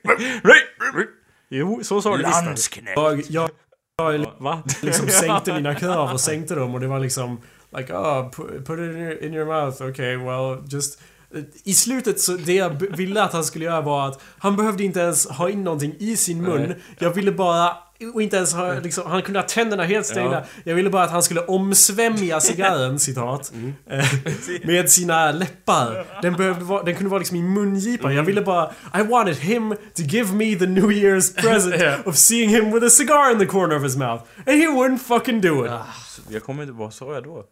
Jo, så sa du. Landsknäpp. jag, jag, jag Va? liksom sänkte mina krav och sänkte dem och det var liksom like oh put, put it in your, in your mouth okay well just i slutet så det jag ville att han skulle göra var att han behövde inte ens ha in någonting i sin mun. Jag ville bara och inte ens ha, liksom, han kunde ha tänderna helt stängda. Jag ville bara att han skulle omsvämja cigarren, citat. eh, med sina läppar. Den, behövde vara, den kunde vara liksom i mungipan. Jag ville bara... I wanted him to give me the New Year's present of seeing him with a cigar in the corner of his mouth. And he wouldn't fucking do it. Jag kommer inte... Vad sa jag då?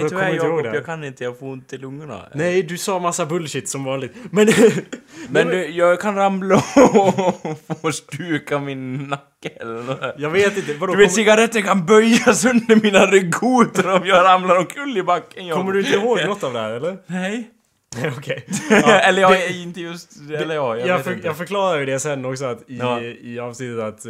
Nej tyvärr Jakob, jag kan inte, jag får ont i lungorna. Nej, du sa massa bullshit som vanligt. Men... Men du, jag kan ramla och få stuka min nacke eller jag vet inte, vadå? Du vet kommer, cigaretten kan böjas under mina ryggkotor om jag ramlar omkull i backen Jakob. kommer du inte ihåg något av det här, eller? Nej. Nej, okej. eller jag är inte just... Eller ja, jag, Jag, för, jag förklarar ju det sen också att i, Ja. i avsnittet att...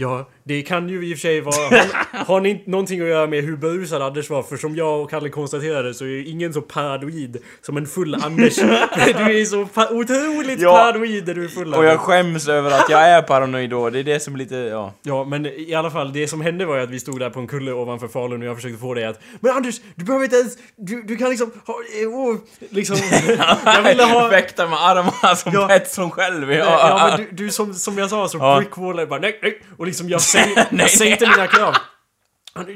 Ja, det kan ju i och för sig vara... Har, har ni någonting att göra med hur berusad Anders var? För som jag och Kalle konstaterade så är ju ingen så paranoid som en full Anders. du är så pa- otroligt Ja. paranoid när du är full Och jag skäms över att jag är paranoid då, det är det som är lite, ja. Ja, men i alla fall, det som hände var ju att vi stod där på en kulle ovanför Falun och jag försökte få dig att Men Anders, du behöver inte ens... Du, du kan liksom ha... åh, liksom... jag ville ha... Fäkta med armarna som Ja. Pettersson själv. Ja, Ja, men du, du som, som jag sa så Ja. brickwallade bara nej, nej. Och liksom jag, säng, jag sänkte mina krav.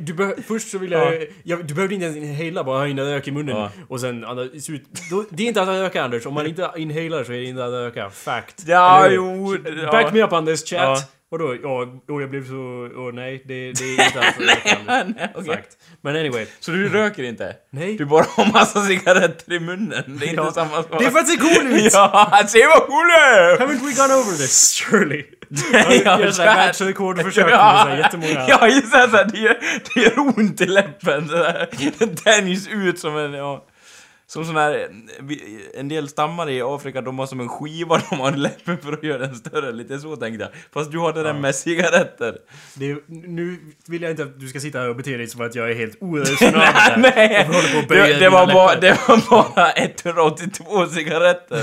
Du beh- först så ville jag, jag... Du behövde inte ens inhala, bara ha in rök i munnen. Ja. Och sen andas ut. Det är inte att röka Anders, om man inte inhalar så är det inte att röka. Fact. Ja, jo, ja. Back me up Anders, chat. Ja. Vadå? Ja, och jag blev så... Åh nej, det, det är inte. Anders. Nej, okej. Fact. Men anyway. Så du röker inte? Nej. Du bara har massa cigaretter i munnen? Det är inte Ja. samma sak. Det är för att ser cool ut! Ja, se vad cool är! Haven't we gone over this? Surely. Nej, jag gör världsrekordförsök med Ja. såhär jättemånga... Ja, just det, det, gör, ont i läppen. Den tänjs ut som en, ja... Som sån här, en del stammar i Afrika, de har som en skiva de har i läppen för att göra den större. Lite så tänkte jag. Fast du har det där med cigaretter. Det nu vill jag inte att du ska sitta här och bete dig som att jag är helt oresonabel. Nej! Det, det, var bara, läppar. det var bara 182 cigaretter.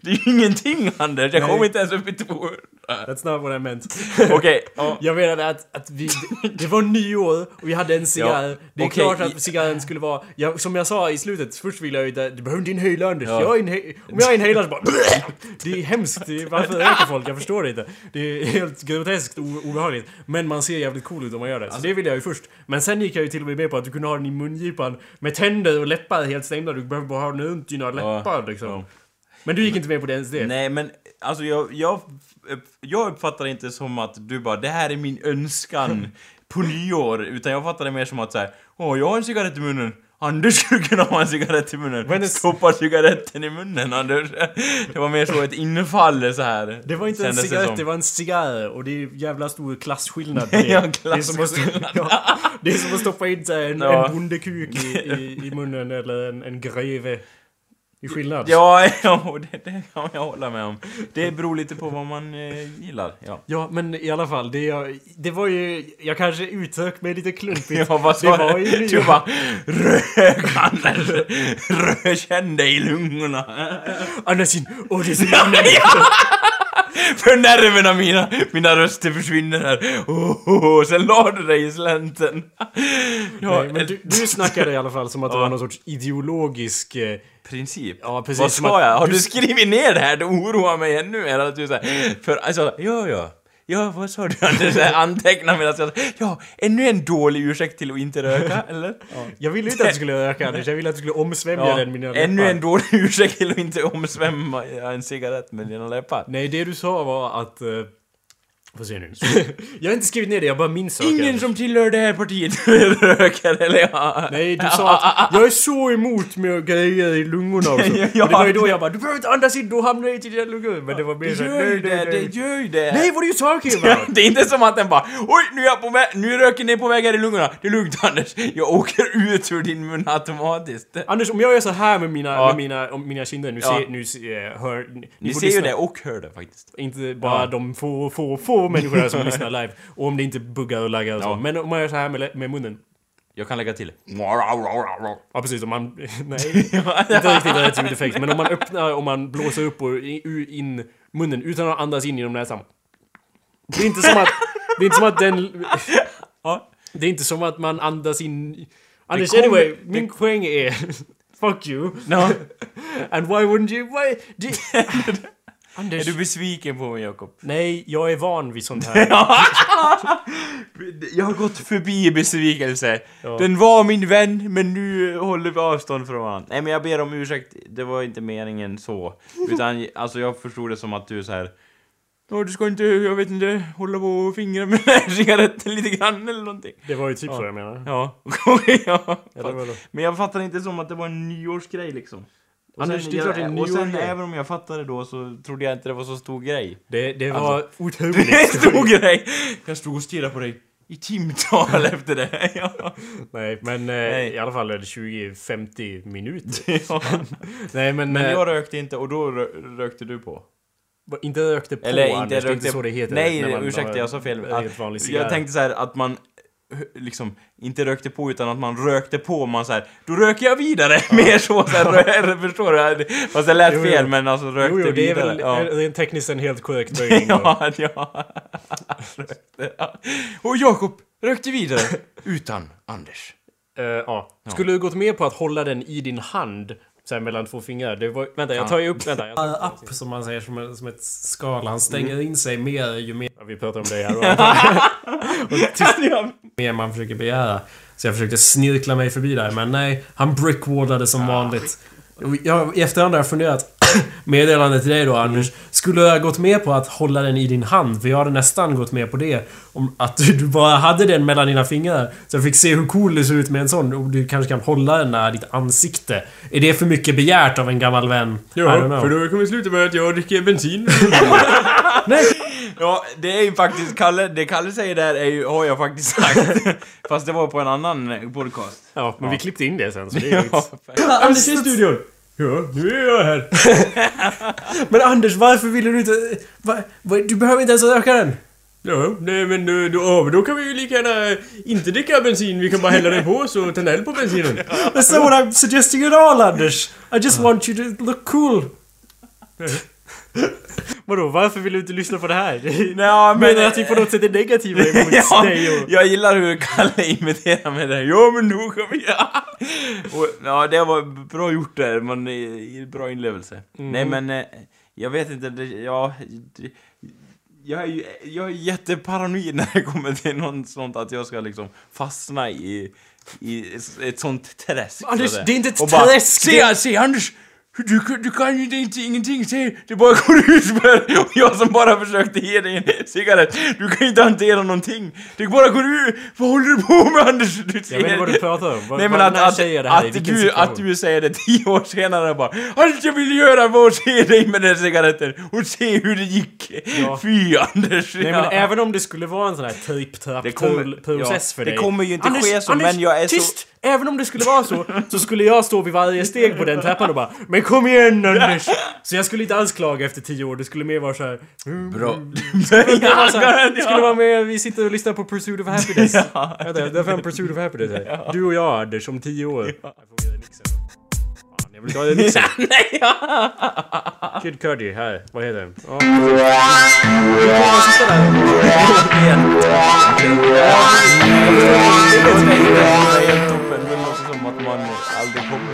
Det är ju ingenting Anders, jag kom inte ens upp i 200. That's not what I meant. Okej, ja. Jag menade att, att vi, det var nyår och vi hade en cigarr. Ja, Det är okej. klart att cigarren skulle vara... Ja, som jag sa i slutet, först ville inte... Du behöver inte inhala Anders. Ja. Jag inhe- om jag inhalar så bara... Det är hemskt. Det är, varför röker folk? Jag förstår det inte. Det är helt groteskt obehagligt. Men man ser jävligt cool ut om man gör det. Så det ville jag ju först. Men sen gick jag ju till och med med på att du kunde ha den i mungipan med tänder och läppar helt stängda. Du behöver bara ha den runt dina läppar liksom. ja. Men du gick inte med på det ens det? Nej men alltså jag, jag, jag uppfattar det inte som att du bara det här är min önskan på nyår. Utan jag uppfattar det mer som att så här, åh jag har en cigarett i munnen. Anders skulle kunna ha en cigarett i munnen. Men det- Stoppa cigaretten i munnen Anders. Det var mer så ett infall så här. Det var inte en cigarett, som. det var en cigarr och det är jävla stor klasskillnad det. Ja, det, klasskillnad. ja, det är som att stoppa in en, Ja. en bondekuk i, i, i munnen eller en, en greve. I skillnad. Ja, ja det, det kan jag hålla med om. Det beror lite på vad man eh, gillar. Ja. Ja, men i alla fall, det, det var ju... Jag kanske uttryckte mig lite klumpigt. Ja, vad sa det var du? ju Du bara Rök Anders! Rök, känn dig i lungorna! Andersin, och det är så För nerverna mina, mina röster försvinner här. Oh, oh, oh. Sen la du dig i slänten. Ja, Nej, men du, du snackade i alla fall som att det Ja. var någon sorts ideologisk... eh, princip. Ja, precis. Vad att jag? Har du skrivit ner det här? Det oroar mig ännu mer att du säger För alltså, ja, ja. Ja, vad sa du Anteckna medan jag Ja, ännu en dålig ursäkt till att inte röka, eller? Jag ville inte att du skulle öka Anders, jag ville att du skulle omsvämja den med dina ännu läppar. en dålig ursäkt till att inte omsvämma en cigarett med dina läppar. Nej, det du sa var att... Får se nu. jag har inte skrivit ner det, jag bara minns saker. Ingen som tillhör det här partiet röker, eller ja. Nej, du sa att jag är så emot med grejer i lungorna också. Ja. Och det var ju då jag bara du behöver inte andas in, då hamnar det inte i dina lungor. Men det var mer Det så här, gör ju nej, nej, det, nej. det gör ju det. Nej, what are you talking Ja, about? det är inte som att den bara Oj, nu är jag på väg, nu är röken ner på väg här i lungorna. Det är lugnt Anders, jag åker ut ur din mun automatiskt. Anders, om jag gör så här med mina, Ja. med mina, om mina kinder, nu Ja. ser, nu ser, hör... Ni, Ni ser ju det och hör det faktiskt. Inte bara Ja. de få, få, få människorna som lyssnar live. Och om det inte buggar och laggar och så. Ja. Men om man gör så här med, med munnen. Jag kan lägga till. Ja precis, om man... Nej, inte riktigt rätt ljudeffekt. Men om man öppnar och man blåser upp och in munnen utan att andas in genom näsan. Det är inte som att... Det är inte som att den... Ja. Det är inte som att man andas in... Anders, kommer- anyway, det- min poäng är... Fuck you. No. And why wouldn't you... Why... Det, Är Anders... du besviken på mig Jakob? Nej, jag är van vid sånt här. Jag har gått förbi besvikelse. Ja. Den var min vän, men nu håller vi avstånd från varandra. Nej men jag ber om ursäkt, det var inte meningen så. Utan alltså jag förstod det som att du så här. Ja, du ska inte, jag vet inte, hålla på och fingra med cigaretten lite grann eller någonting. Det var ju typ så jag menar. Ja, ja. Ja. Men jag fattar inte som att det var en nyårsgrej liksom. Och Anders, sen, det är klart det är en jag, och sen även om jag fattade då så trodde jag inte det var så stor grej. Det, det Alltså, var Det är otroligt en stor grej! Jag stod och stirrade på dig i timtal efter det. Ja. Nej, men eh, Nej. i alla fall är det 20-50 minuter. Ja. Nej, men... Men eh, jag rökte inte och då rö- rökte du på. Inte rökte på Eller inte Anders, det är rökte... inte så det heter. Nej, man ursäkta jag sa fel. jag tänkte så här att man liksom inte rökte på utan att man rökte på man så här, då röker jag vidare! Mer så, så här, förstår du? Fast det lät Jo, jo. fel men alltså rökte Jo, jo, det är vidare. väl ja. eh, rent tekniskt en helt korrekt böjning. ja, ja. Rökte, ja. Och Jakob rökte vidare utan Anders. Eh, ja. Skulle du gått med på att hålla den i din hand så här mellan två fingrar? Det var, vänta, jag tar ju upp... Vänta. Jag, upp som man säger som, ett- som ett skal. Han stänger in sig mer ju mer... Ja, vi pratar om det här och tyst, mer man försöker begära. Så jag försökte snirkla mig förbi där, men nej. Han brickwallade som vanligt. Och Jag, I efterhand har jag funderat. Meddelande till dig då Anders. Skulle jag ha gått med på att hålla den i din hand? För jag hade nästan gått med på det. Om att du du bara hade den mellan dina fingrar. Så jag fick se hur cool det ser ut med en sån. Och du kanske kan hålla den nära ditt ansikte. Är det för mycket begärt av en gammal vän? Don't know. då kommer sluta med att jag dricker bensin. Ja, det är ju faktiskt Kalle, det Kalle säger där är ju, har jag faktiskt sagt. Fast det var på en annan podcast. Ja, men vi klippte in det sen så det är Ja, lugnt. Anders i studion! Ja, nu är jag här. men Anders, varför ville du inte... Va, va, du behöver inte ens röka den. Ja, nej men då, då, men då kan vi ju lika gärna inte dricka bensin, vi kan bara hälla den på så tänd eld på bensinen. That's not what I'm suggesting at all, Anders. I just want you to look cool. Vadå, varför vill du inte lyssna på det här? Ja, men- Menar att vi på något sätt är negativa emot ja, dig och... jag gillar hur Kalle imiterar med det. Ja men vi... Ja. Och, ja, det var bra gjort där, men eh, bra inlevelse. Nej men, eh, jag vet inte, det, ja... Det, jag är jag är jätteparanoid när det kommer till något sånt att jag ska liksom fastna i, i ett sånt träsk. Anders, det är inte ett bara, träsk, det- Se, se Anders! Du, du kan ju inte ingenting, se! Det bara går ut för Och jag som bara försökte ge dig en cigarett. Du kan ju inte hantera någonting. Det bara går ut. Vad håller du på med Anders? Du Jag vet inte vad du pratar om. Vad, Nej men att, att, säger det här? Att, du, att du säger det tio år senare bara Allt jag ville göra var att se dig med den cigaretten och se hur det gick. Ja. Fy Anders. Nej men även om det skulle vara en sån här Det kommer- process ja, för det dig. kommer ju inte ske så, men jag är så- tyst! Även om det skulle vara så, så skulle jag stå vid varje steg på den trappan och bara Men Men kom igen Anders! Så jag skulle inte alls klaga efter tio år, det skulle mer vara såhär... Bra. Det, var så här, det skulle vara mer, vi sitter och lyssnar på Pursuit of Happiness. ja. Vänta, det är fan Pursuit of Happiness här. Du och jag Anders, om tio år. Fan, jag vill inte ha den mixen. Nej, ja. Kid Cudi, här. Vad heter den? Ja. Det. Det låter som att man aldrig kommer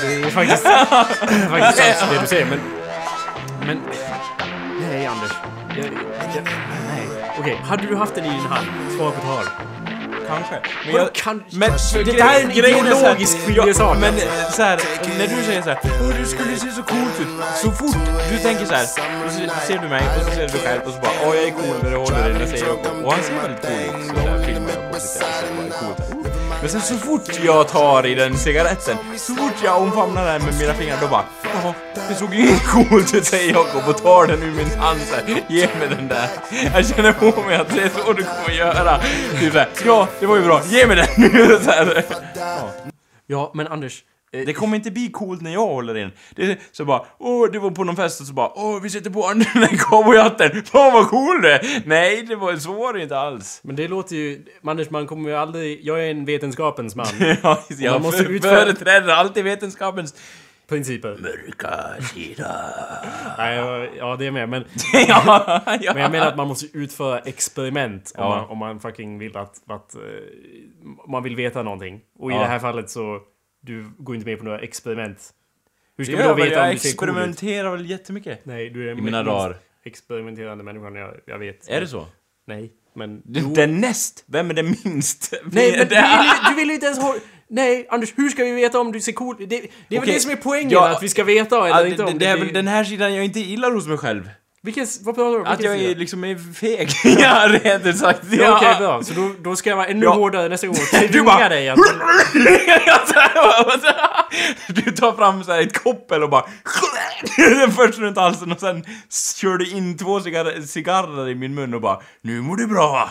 Det är faktiskt, sant det du säger, men... Men... Nej, Anders. Jag, jag, nej. Okej, hade du haft den i din hand? Svara på tal. Kanske. Men jag... kan- Men Det här är en så ideologisk skiljesak. Men så här, när du säger så här, Åh, du skulle se så coolt ut. Så fort du tänker så här, och så ser du mig och så ser du själv och så bara, åh jag är cool när du håller i den, säger jag. Och han ser väldigt cool ut. Så där filmar jag på sitt och ser bara coolt. Men sen så fort jag tar i den cigaretten, så fort jag omfamnar den med mina fingrar, då bara, jaha, det såg ju inget coolt ut säger Jakob och tar den ur min hand såhär ge mig den där. Jag känner på mig att det är så du kommer göra. Typ såhär, ja, det var ju bra, ge mig den nu! Ja. Ja, men Anders eh, Det kommer inte bli coolt när jag håller in. Det är så bara, åh, det var på någon fest och så bara, åh, vi sätter på den där cowboyhatten. Fan vad cool det är. Nej, det var så var det inte alls. Men det låter ju... Anders, man kommer ju aldrig... Jag är en vetenskapens man. Ja, jag man måste för- utföra- företräder alltid vetenskapens Principer. mörka sida. Nej, ja, det är med. Men, ja, ja. men jag menar att man måste utföra experiment om, man, om man fucking vill att... att eh, man vill veta någonting. Och i det här fallet så... Du går inte med på några experiment. Hur ska Det vi gör då veta om jag du ser cool ut? experimenterar väl jättemycket. Nej, du är I mina dagar. experimenterande människan jag, jag vet. Är det så? Nej, men... Du, Jo. den näst? Vem är den minst? Nej, men du Det- vill, ju- du vill ju inte ens ha... Nej, Anders, hur ska vi veta om du ser cool Det, det är väl Okej, det som är poängen, ja, att vi ska veta eller Ja, inte det, om det är blir- väl den här sidan jag inte gillar hos mig själv. Vilken... Vad pratar du om? Att jag är liksom är feg. ja, rent sagt. Ja, Okej, bra. Så då, då ska jag vara ännu Ja. hårdare nästa gång och Du tvinga bara- dig att... du tar fram så här ett koppel och bara först runt halsen och sen kör du in två cigarrer, cigarrer i min mun och bara Nu mår du bra!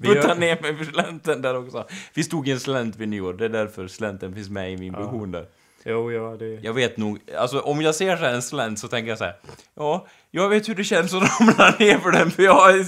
Vi gör- Putta ner mig för slänten där också. Vi stod i en slänt vid nyår, det är därför slänten finns med i min version där. Jo, ja, det... Jag vet nog, alltså om jag ser så här en slänt så tänker jag så här. Ja, jag vet hur det känns att ramla ner för den för jag,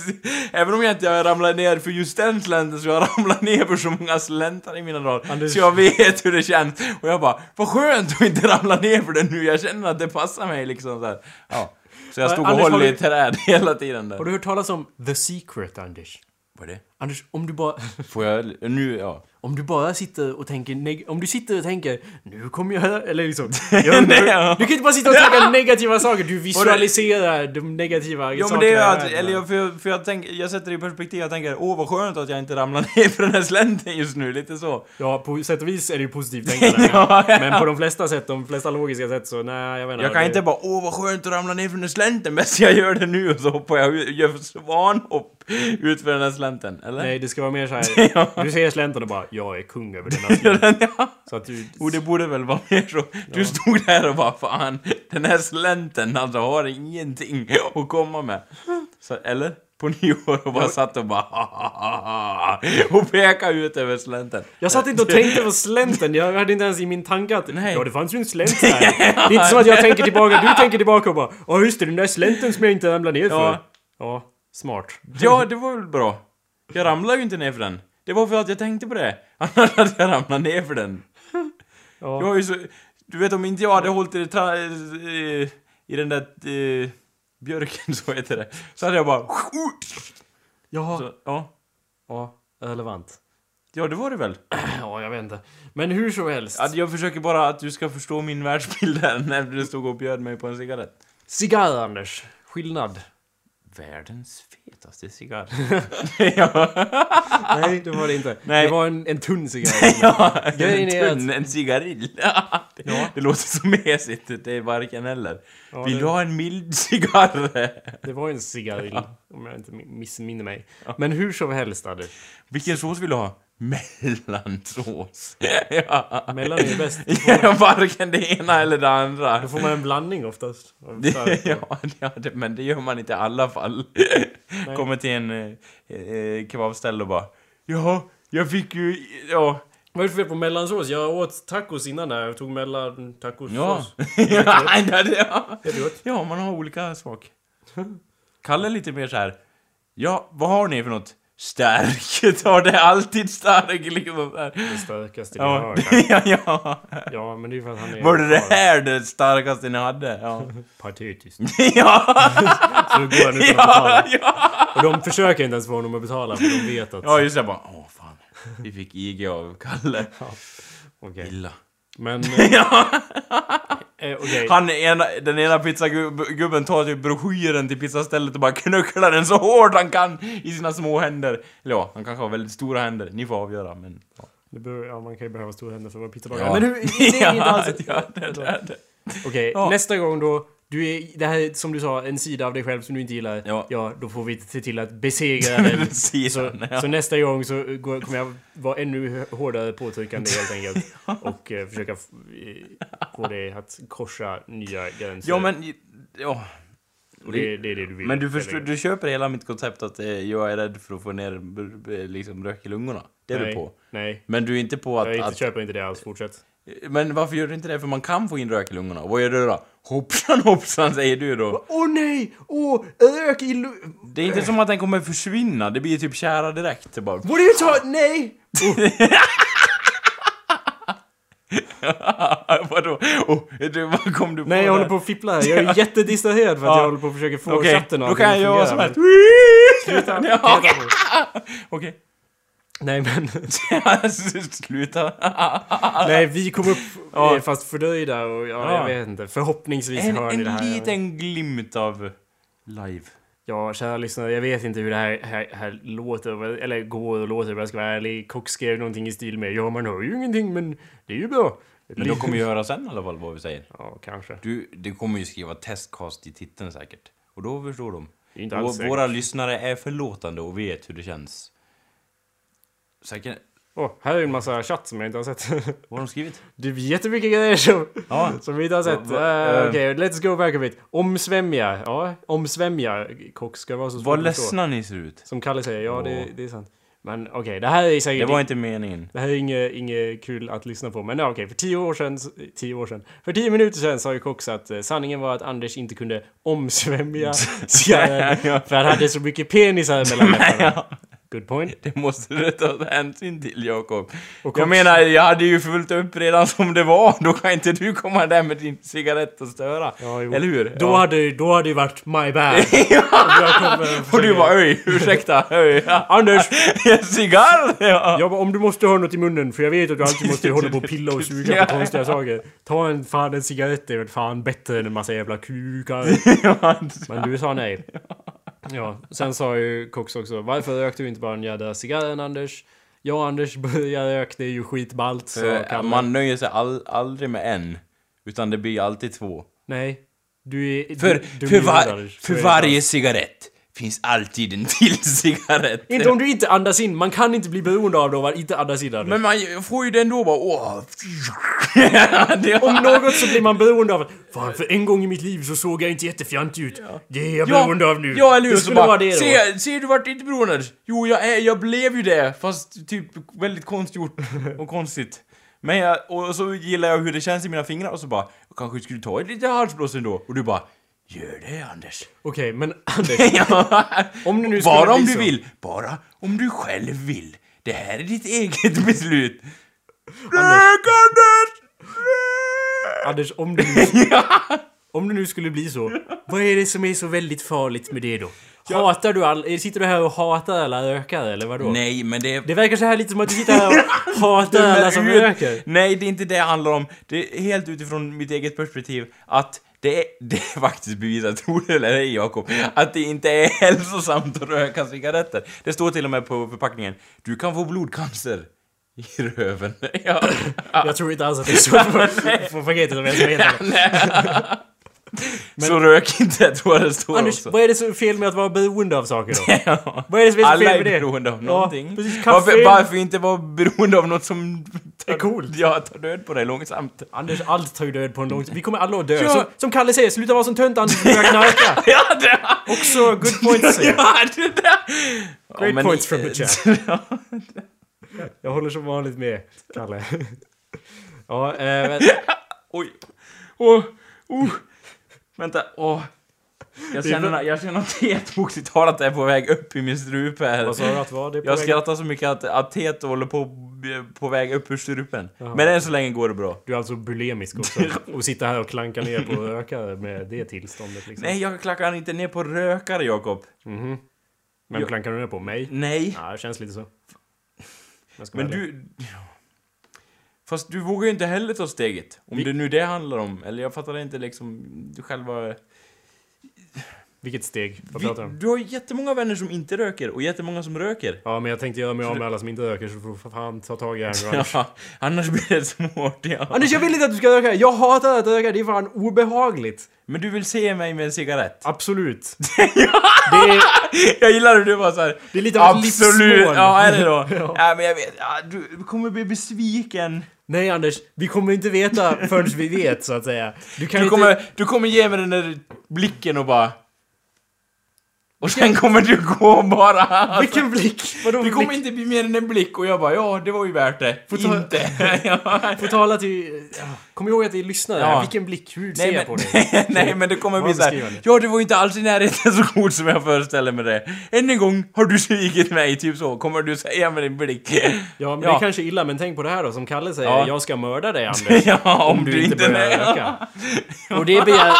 även om jag inte har ramlat ner för just den slänten så har jag ramlat ner för så många släntar i mina dagar. Anders- Så jag vet hur det känns. Och jag bara, vad skönt att inte ramla ner för den nu, jag känner att det passar mig liksom så här. Ja. Så jag stod och Anders, har höll i du- ett träd hela tiden där. Har du hört talas om The Secret, Anders? Vad är det? Anders, om du bara... Får jag, nu, ja. Om du bara sitter och tänker... neg- Om du sitter och tänker Nu kommer jag... Eller liksom... Jag, Nej, ja. Du kan inte bara sitta och tänka negativa saker, du visualiserar de negativa Ja men sakerna det är att, eller jag, för, jag- för jag tänker, jag sätter det i perspektiv, jag tänker åh vad skönt att jag inte ramlar ner för den här slänten just nu, lite så. Ja, på sätt och vis är det ju positivt tänkande. Ja, ja. Men på de flesta sätt, de flesta logiska sätt så nej, jag inte. Jag kan det- inte bara åh vad skönt att ramla ner för den här slänten, bäst jag gör det nu och så hoppar jag gör svanhopp ut för den här slänten, eller? Nej, det ska vara mer såhär... Ja. Du ser slänten och bara jag är kung över denna slänt. ja. Så att du... Och det borde väl vara mer så. Du stod där och bara fan, den här slänten alltså har ingenting att komma med. Så, eller? På nyår och bara satt och bara och pekade ut över slänten. Jag satt inte och tänkte på slänten, jag hade inte ens i min tanke att Nej. ja, det fanns ju en slänt här. Det är inte som att jag tänker tillbaka, du tänker tillbaka och bara ja just det, den där slänten som jag inte ramlade ner för. Ja. Ja, smart. Ja, det var väl bra. Jag ramlade ju inte ner för den. Det var för att jag tänkte på det. Annars hade jag ramlat ner för den. Ja. Jag var ju så... Du vet om inte jag hade hållit i, tra, i, i den där eh, björken, så heter det. Så hade jag bara... Jaha. Så, ja. Ja, relevant. ja, det var det väl. Ja, jag vet inte. Men hur som helst. Att jag försöker bara att du ska förstå min världsbild här när du stod och bjöd mig på en cigarett. Cigarr, Anders. Skillnad. Världens fetaste cigarr. ja. Nej, det var det inte. Nej. Det var en, en tunn cigarr. ja, Grejen en tunn, en cigarill. Ja, det, Ja. låter så mesigt, det är varken eller. Ja, Vill det- du ha en mild cigarr? Det var en cigarill, om jag inte missminner mig. Men hur som helst, Anders. Vilken sås vill du ha? Mellansås. ja. Mellan är bäst. Ja, varken det ena eller det andra. Då får man en blandning oftast. ja, ja men det gör man inte i alla fall. Kommer till en eh, eh, kebabställe och bara Jaha, jag fick ju... Ja, Vad är det för fel på mellansås? Jag åt tacos innan här. Jag tog mellan tacos Ja. ja, ja. Ja, man har olika smak. Kalle är lite mer så här. Ja, vad har ni för något? Stark. Tar det alltid stark liksom. Det starkaste vi Ja, har. ja, ja. Ja, men det är för att han är... Var det det här det starkaste ni hade? Ja. Patetiskt. ja, Så går han utan att ja, betala. ja. Och de försöker inte ens få honom att betala för de vet att... Ja, just det. Bara, åh fan. Vi fick IG av Kalle. Okej. Illa. Men... ja. Eh, Okej. Han ena, den ena pizzagubben tar typ broschyren till pizzastället och bara knucklar den så hårt han kan i sina små händer. Eller ja, han kanske har väldigt stora händer. Ni får avgöra, men... Ja. Det bör, ja, man kan ju behöva stora händer för att vara pizzabagare. Ja. Men hur... Det är inte alls... ja, det, det, det. Okej, Ja. nästa gång då. Du är, det här är som du sa, en sida av dig själv som du inte gillar. Ja. då får vi se till att besegra den. Precis, Så, ja. så nästa gång så går, kommer jag vara ännu hårdare påtryckande helt enkelt. Och eh, försöka eh, få dig att korsa nya gränser. Ja, men... Ja. Och det, det är det du vill. Men du, förstår, du köper hela mitt koncept att eh, jag är rädd för att få ner b- liksom, rök i lungorna. Det är Nej, du på. Nej. Men du är inte på att... Jag inte, att köper inte det alls. Fortsätt. men varför gör du inte det? För man kan få in rök i lungorna. Vad gör du då? Hoppsan hoppsan säger du då. Åh nej! Åh! Rök i lu... Det är inte som att den kommer försvinna. Det blir typ kära direkt. Bara... What are you talking... Nej! Vadå? Oh, du, vad kom du på Nej, jag håller på att fippla här. Jag är jättedistraherad för att Ja. jag håller på att försöka få Okej, chatten att då kan jag göra som men- Sluta! Okej. Nej men... Sluta. Nej, vi kom upp Ja. eh, fast fördröjda och ja, Ja. jag vet inte. Förhoppningsvis En, hör ni det en här. liten glimt av live. Ja, kära lyssnare, jag vet inte hur det här, här, här låter, eller går och låter om jag ska vara ärlig. Kock skrev någonting i stil med Ja, man hör ju ingenting, men det är ju bra. Men de kommer ju höra sen i alla fall vad vi säger. Ja, kanske. Du, du kommer ju skriva testcast i titeln säkert. Och då förstår de. Det är inte Vå- alls säkert. våra lyssnare är förlåtande och vet hur det känns. Säkert... Åh, här är en massa chatt som jag inte har sett. Vad har de skrivit? Det är jättemycket grejer som, Ja. som vi inte har sett. Va- va- Eh, Okej, let's go back a bit. Omsvämja. Ja, omsvämja. Kock ska vara så svårt Vad ledsna ni ser ut. Som Kalle säger, ja det, Åh. det är sant. Men okej, det här är säkert... Det var inte meningen. Det här är inget, inget kul att lyssna på, men ja, okej, för tio år sedan, tio år sedan, för tio minuter sedan sa ju Cox att eh, sanningen var att Anders inte kunde omsvämja skallen för han hade så mycket penisar mellan läpparna. Good point. Det måste du ta hänsyn till, Jakob. Och Jag menar, jag hade ju fullt upp redan som det var. Då kan inte du komma där med din cigarett och störa. Ja. Eller hur? Då, ja. hade, då hade det varit my bad. kommer Och du bara öj, ursäkta, öj. Anders! Cigarr! Ja. Jag bara, om du måste ha något i munnen, för jag vet att du alltid måste hålla på och pilla och suga på konstiga saker. Ta en fan en cigarett, det är väl fan bättre än en massa jävla kukar. Men du sa nej. Ja, sen sa ju Cox också, varför rökte du inte bara en jädra cigarren Anders? Jag och Anders började röka, det är ju skitballt, sa För Kalle. man nöjer sig all, aldrig med en. Utan det blir alltid två. Nej. Du är... För, du, du för, var. Så för varje cigarett finns alltid en till cigarett. Inte om du inte andas in, man kan inte bli beroende av det om man inte andas in. Men man får ju det ändå bara åh. Om något så blir man beroende av Fan, för en gång i mitt liv så såg jag inte jättefjantig ut. Det är jag beroende av nu. Ja, eller hur? Det skulle bara, vara det då. Se, ser du vart inte beroende? Jo, jag, är, jag blev ju det. Fast typ väldigt konstgjort och konstigt. Men jag, och så gillar jag hur det känns i mina fingrar och så bara, jag kanske skulle ta ett litet halsblås ändå. Och du bara, gör det Anders. Okej, men Anders. Om det nu skulle Bara om bli du så. vill. Bara om du själv vill. Det här är ditt eget beslut. Rök Anders! Anders, om nu... Om det nu skulle bli så. Vad är det som är så väldigt farligt med det då? Hatar du all... Sitter du här och hatar alla rökare eller vadå? Nej, men det... Det verkar så här lite som att du sitter här och hatar alla som röker. Nej, det är inte det det handlar om. Det är helt utifrån mitt eget perspektiv att det är, det är faktiskt bevisat, tror det eller ej Jakob, att det inte är hälsosamt att röka cigaretter. Det står till och med på förpackningen, du kan få blodcancer i röven. Ja. Jag tror inte alls att det är så på, på paketet om jag ska vara ärlig. Så rök inte, tror jag det står Anders, också. vad är det så fel med att vara beroende av saker då? Ja. Vad är det som är så Alla fel är med det? beroende av Ja, någonting. precis. varför, Kaffe- varför inte vara beroende av något som tar, Är coolt. Ja, tar död på dig långsamt. Anders, allt tar ju död på en lång tid. Vi kommer alla att dö. Ja. Som, som Kalle säger, sluta vara som tönt Anders, börja knarka. Ja, det... Också good point säger. Ja, det där! Great men points i- from the chat. Jag håller som vanligt med, Kalle. Ja, eh, men, Oj. Åh. Oh. Vänta. Åh. Jag känner, jag känner att teet bokstavligt talat är på väg upp i min strupe här. vad sa du att var det på Jag väg? skrattar så mycket att, att teet håller på, på väg upp ur strupen. Jaha. Men än så länge går det bra. Du är alltså bulimisk också. Och sitter här och klankar ner på rökare med det tillståndet liksom. Nej, jag klackar inte ner på rökare, Jakob. Mhm. Men Jag- klankar du ner på mig? Nej. Ja, det känns lite så. Men du... Fast du vågar ju inte heller ta steget. Om Vi- det nu det handlar om. Eller jag fattar inte liksom... Du själva... Vilket steg? Vad pratar du om? du har jättemånga vänner som inte röker och jättemånga som röker. Ja, men jag tänkte göra mig av med alla som inte röker så får du för fan ta tag i det här nu, Anders. Ja, annars blir det svårt, ja. Anders, jag vill inte att du ska röka! Jag hatar att röka, det är fan obehagligt! Men du vill se mig med en cigarett? Absolut. Det är, Jag gillar hur du var så här. det är lite av Absolut! Ja, är det då? Ja. ja. men jag vet. Ja, du kommer bli besviken. Nej Anders, vi kommer inte veta förrän vi vet så att säga. Du kan Du inte... kommer, du kommer ge mig den där blicken och bara... Och sen kommer du gå bara... Alltså, Vilken blick! Vadå det kommer blick? inte bli mer än en blick och jag bara ja, det var ju värt det. Ta- Inte. Får tala till... Ja. Kom ihåg att det är lyssnare Ja. Vilken blick, hur ser jag på dig? nej men det kommer bli såhär, ja det var ju inte alls i närheten så god som jag föreställer mig det. Än en gång har du svikit mig, typ så, kommer du säga med din blick. Ja, men Ja. det är kanske illa, men tänk på det här då, som Kalle säger. Ja. Jag ska mörda dig Anders. ja, om, du, inte... börjar röka. Och det begär...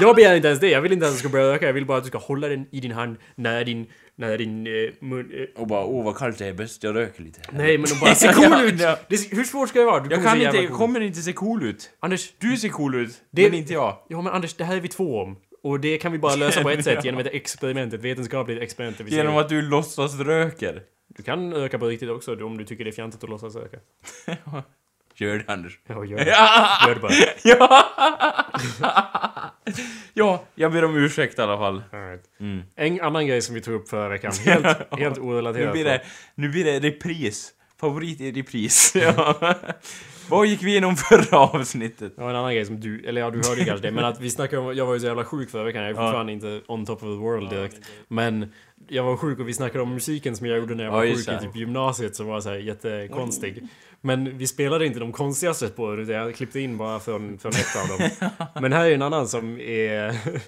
Jag begär inte ens det. Jag vill inte att du ska börja röka. Jag vill bara att du ska hålla den i din hand när din... När din eh, mun... Eh, Och bara, åh vad kallt det är, bäst jag röker lite. nej, men de bara ser cool ut! Ja. Det, hur svårt ska det vara? Du Jag kommer kan inte, jag cool kommer inte se cool ut. Anders, Du ser cool ut, Det- men inte jag. ja men Anders, det här är vi två om. Och det kan vi bara lösa på ett sätt, genom ett experiment, ett vetenskapligt experiment. Genom att du låtsas röker. Du kan röka på riktigt också, om du tycker det är fjantigt att låtsas röka. Gör det Anders. Ja, gör det. Ja! Gör det bara. Ja! ja, jag ber om ursäkt i alla fall. All right. Mm. En annan grej som vi tog upp förra veckan, helt, helt orelaterat. Nu blir, det, nu blir det repris. Favorit i repris. Ja. Vad gick vi igenom förra avsnittet? Ja, en annan grej som du, eller ja, du hörde ju kanske det, men att vi snackade om, jag var ju så jävla sjuk förra veckan, jag är Ja. fortfarande inte on top of the world direkt. Men jag var sjuk och vi snackade om musiken som jag gjorde när jag Ja, var just sjuk i typ gymnasiet som var så här jättekonstig. Men vi spelade inte de konstigaste spåren utan jag klippte in bara från, från ett av dem. Men här är en annan som är...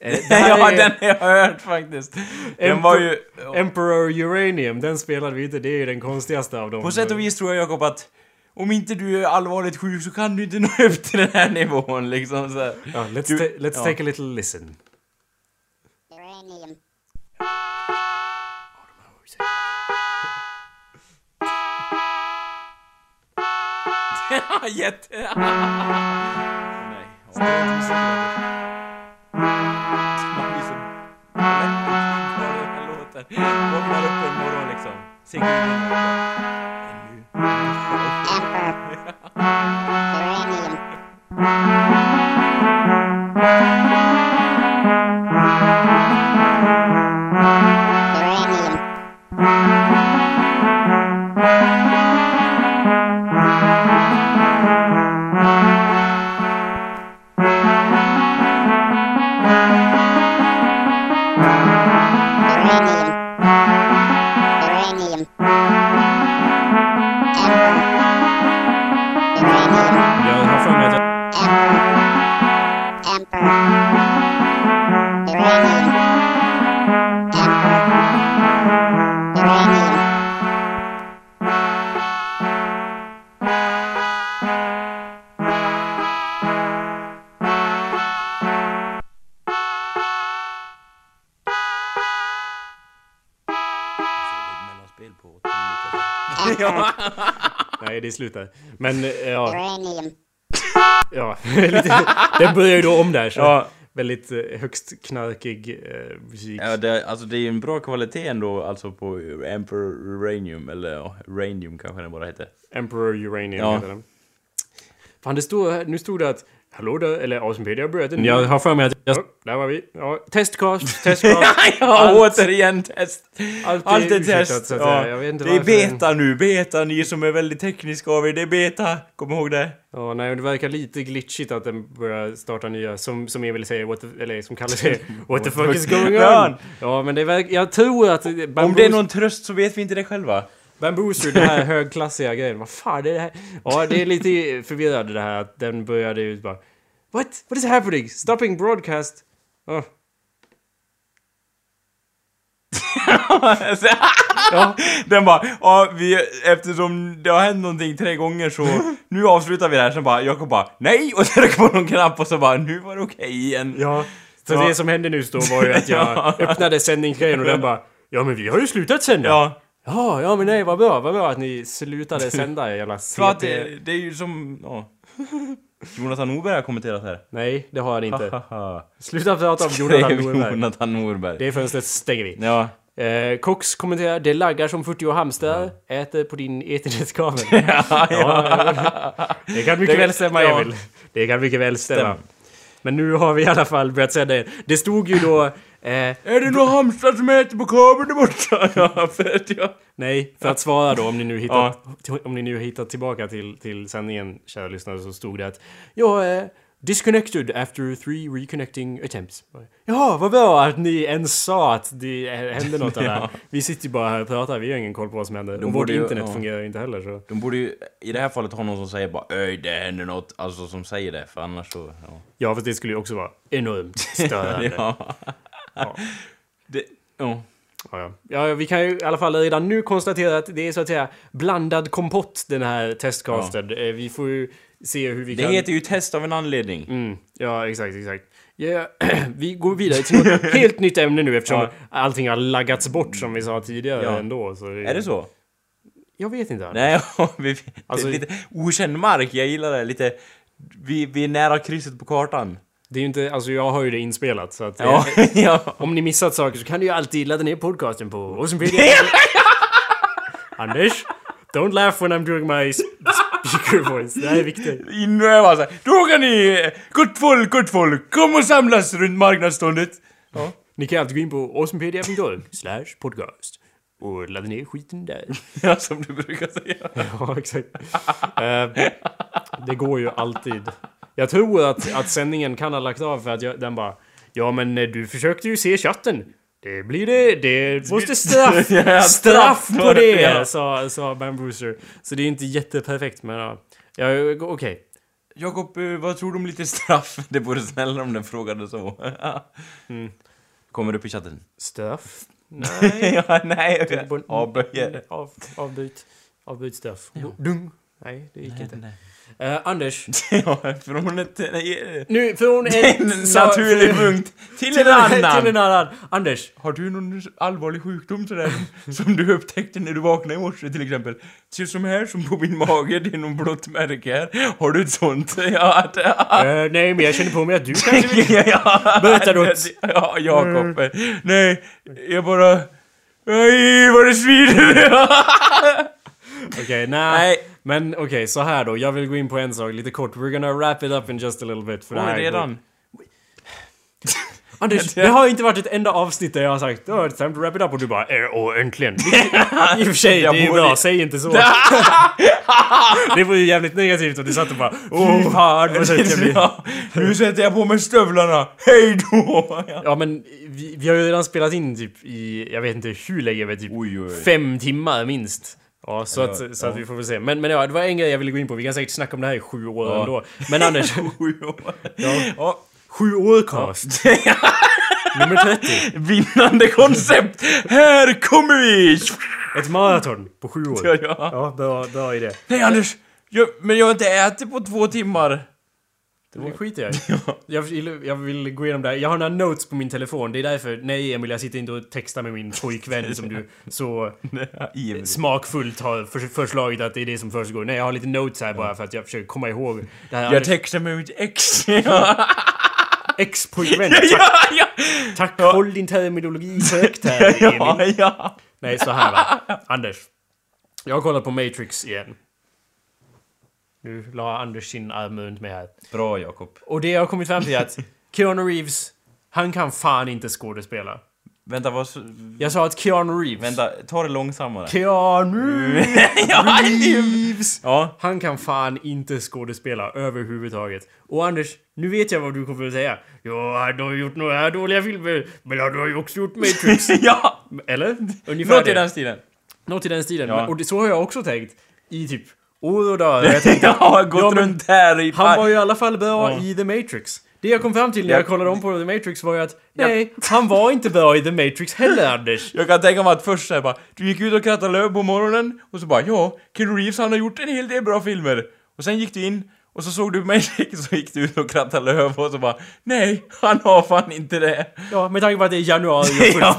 Eh, Ja, är den har jag hört faktiskt. Den Emperor- var ju... Emperor Uranium, den spelade vi inte, det är ju den konstigaste av dem. På sätt och vis tror jag Jakob att om inte du är allvarligt sjuk så kan du inte nå upp till den här nivån liksom så här. Ja, let's, Du- ta- let's ja. take a little listen. Uranium. Jätte... Nej. Man blir så lätt på den här låten. Vaknar upp en morgon liksom. Ser guden och bara... Emperor. Det är slut där. Men, eh, ja... Ja lite, den börjar ju då om där, så... Ja, Väldigt eh, högst knarkig eh, musik. ja det, alltså det är ju en bra kvalitet ändå alltså på Emperor Uranium, eller ja, Uranium kanske den bara heter. Emperor Uranium Ja. heter den. Fan, det här, nu stod det att Hallå där, eller Awesomepedia har börjat en Jag har för mig att jag... Ja, där var vi. Ja, testcast, testcast. ja, Allt- återigen test! Allt är, Allt är test! att Ja. Jag vet inte Det är beta nu, beta, ni som är väldigt tekniska av er, det är beta! Kom ihåg det! Ja, nej, det verkar lite glitchigt att den börjar starta nya, som, som Emil säger, what the, eller som Kalle säger, what the fuck is going on? Ja, men det verkar, jag tror att... Om det är någon tröst så vet vi inte det själva. Bambooster, det här högklassiga grejen. Vad fan är det här? Ja, det är lite förvirrande det här att den började ut bara... What? What is happening? Stopping broadcast? Oh. ja. Den bara, ja, vi, eftersom det har hänt någonting tre gånger så nu avslutar vi det här. Sen bara, Jakob bara, nej! Och trycker på någon knapp och så bara, nu var det okej igen. Ja. Så Ja. det som hände nyss då var ju att jag Ja. öppnade sändningsgrejen och den bara... Ja men vi har ju slutat sända! Ja, Ja, ja men nej vad bra, vad bra att ni slutade sända jävla CP. det, det är ju som, ja. Jonathan Norberg har kommenterat här. Nej, det har han inte. Sluta prata om Jonathan Norberg. Jonathan Norberg. Det fönstret stänger vi. Ja. Eh, Cox kommenterar, det laggar som 40 hamstrar, äter på din ethernetkabel. ja, ja. Det kan mycket Det- väl stämma ja. Emil. Det kan mycket väl stämma. Stämmer. Men nu har vi i alla fall börjat sända igen. Det stod ju då... Eh, Är det några hamstrar som äter på kabeln där borta? Ja, för att jag... nej, för att svara då om ni nu hittat, om ni nu hittat tillbaka till, till sändningen, kära lyssnare, så stod det att ja, eh, disconnected after three reconnecting attempts. Jaha, vad bra att ni ens sa att det eh, hände något här. Ja. Vi sitter ju bara här och pratar, vi har ingen koll på vad som händer. De Och vårt internet ja. fungerar ju inte heller så. De borde ju i det här fallet ha någon som säger bara Öj, det händer något. Alltså som säger det, för annars så... Ja. Ja, för det skulle ju också vara enormt störande. ja. Ja. Det, ja. Ja, ja. ja, vi kan ju i alla fall redan nu konstatera att det är så att säga blandad kompott den här testcasten. Eh, Vi får ju se hur vi Det kan... heter ju test av en anledning. Mm, ja, exakt, exakt. Ja, vi går vidare till något helt nytt ämne nu eftersom Ja. allting har laggats bort som vi sa tidigare Ja. ändå. Så Är det så? Jag vet inte. Anders. Nej, ja, vi, Alltså- det lite okänd mark, jag gillar det. Lite... Vi, vi är nära krysset på kartan. Det är ju inte, alltså jag har ju det inspelat så att... Ja, eh, ja. Om ni missat saker så kan du ju alltid ladda ner podcasten på Rosenpedia. Anders, don't laugh when I'm doing my sp- speaker voice. Det här är viktigt. Nu är jag bara såhär, då kan ni, gott folk, gott folk, kom och samlas runt marknadsståndet. Ja. Ni kan alltid gå in på awesomepedia.org slash podcast och ladda ner skiten där. ja, som du brukar säga. Ja, exakt. Eh, det går ju alltid. Jag tror att, att sändningen kan ha lagt av för att jag, den bara Ja men eh, du försökte ju se chatten. Det blir det, det måste straff, Ja, straff på det, ja. sa, sa Bambooster. Så det är inte jätteperfekt men ja, ja okej. Jakob, eh, vad tror du om lite straff? Det vore snällare om den frågade så. Mm. Kommer upp i chatten? Straff? Nej. ja, nej, avböjer. Av, avbyt. Avbyt straff. Dung. Nej, det gick Nej, inte. nej. Eh, Anders. ja, från ett... Nej, Nu, från en en... naturlig punkt till en till annan. Till en annan. Anders. Har du någon allvarlig sjukdom sådär som du upptäckte när du vaknade i morse till exempel? Ser som här, som på min mage, det är någon blått märke här. Har du ett sånt? Ja, det, Eh, nej, men jag känner på mig att du kanske vill... ja, Berätta något. Ja, Jakob. Nej, jag bara... Aj, vad det svider! Okej, nej. Nej. Men okej, så här då. Jag vill gå in på en sak lite kort. We're gonna wrap it up in just a little bit. För det här Oj, redan? Anders, det har inte varit ett enda avsnitt där jag har sagt oh, it's time to wrap it up och du bara eh, åh äntligen. I och för sig, det är borde- bra. Säg inte så. det var ju jävligt negativt och du satt och bara åh fan vad trött jag blir. Nu sätter jag på mig stövlarna. Hej då! Ja. Ja men vi, vi har ju redan spelat in typ i, jag vet inte hur länge, men typ Oj, oj. fem timmar minst. Ja, så, att, så att vi får väl se. Men, men ja, det var en grej jag ville gå in på. Vi kan säkert snacka om det här i sju år Ja. ändå. Men Anders, oj. Ja. Ja. sju år cast. Nummer 30. Vinnande koncept! Här kommer vi! Ett maraton på sju år. Ja, ja. Ja, bra, bra idé. Nej Anders! Jag, men jag har inte ätit på två timmar. Det skiter jag i. jag, vill, jag vill gå igenom det här. Jag har några notes på min telefon. Det är därför, nej Emil, jag sitter inte och textar med min pojkvän som du så smakfullt har för, förslagit att det är det som försiggår. Nej, jag har lite notes här bara för att jag försöker komma ihåg det här. Jag textar med mitt ex. ja, ex-pojkvän. Tack, ja, ja. tack håll din terminologi korrekt här, Emil. ja, ja. Nej, så här va. Anders. Jag har kollat på Matrix igen. Nu la Anders sin arm runt mig här. Bra Jakob. Och det jag har kommit fram till är att Keanu Reeves, han kan fan inte skådespela. Vänta, vad... Jag sa att Keanu Reeves... Vänta, ta det långsammare. Keanu Reeves! ja. Han kan fan inte skådespela överhuvudtaget. Och Anders, nu vet jag vad du kommer att säga. Ja, han har gjort några dåliga filmer, men han har ju också gjort Matrix. ja! Eller? Ungefär Något i det. den stilen. Något i den stilen. Ja. Men- Och det, så har jag också tänkt. I typ och dagar. Jag tänkte, har gått Ja, men runt här i... han var ju i alla fall bra Ja. i The Matrix. Det jag kom fram till när jag kollade om på The Matrix var ju att nej, han var inte bra i The Matrix heller Anders. Jag kan tänka mig att först såhär bara, du gick ut och krattade löv på morgonen och så bara ja, Keanu Reeves han har gjort en hel del bra filmer. Och sen gick du in och så såg du mig så gick du ut och krattade löv och så bara nej, han har fan inte det. Ja, med tanke på att det är januari och Ja,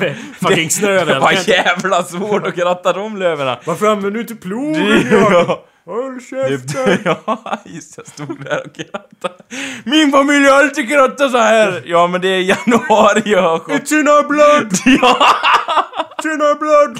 fucking snö Det var jävla svårt att kratta de löven. Varför använder du inte plogen? Ja. Håll käften! ja, just jag stod där och krattade. Min familj har alltid krattat så här. Ja, men det är januari jag har. It's in our blood! Ja! It's in our blood!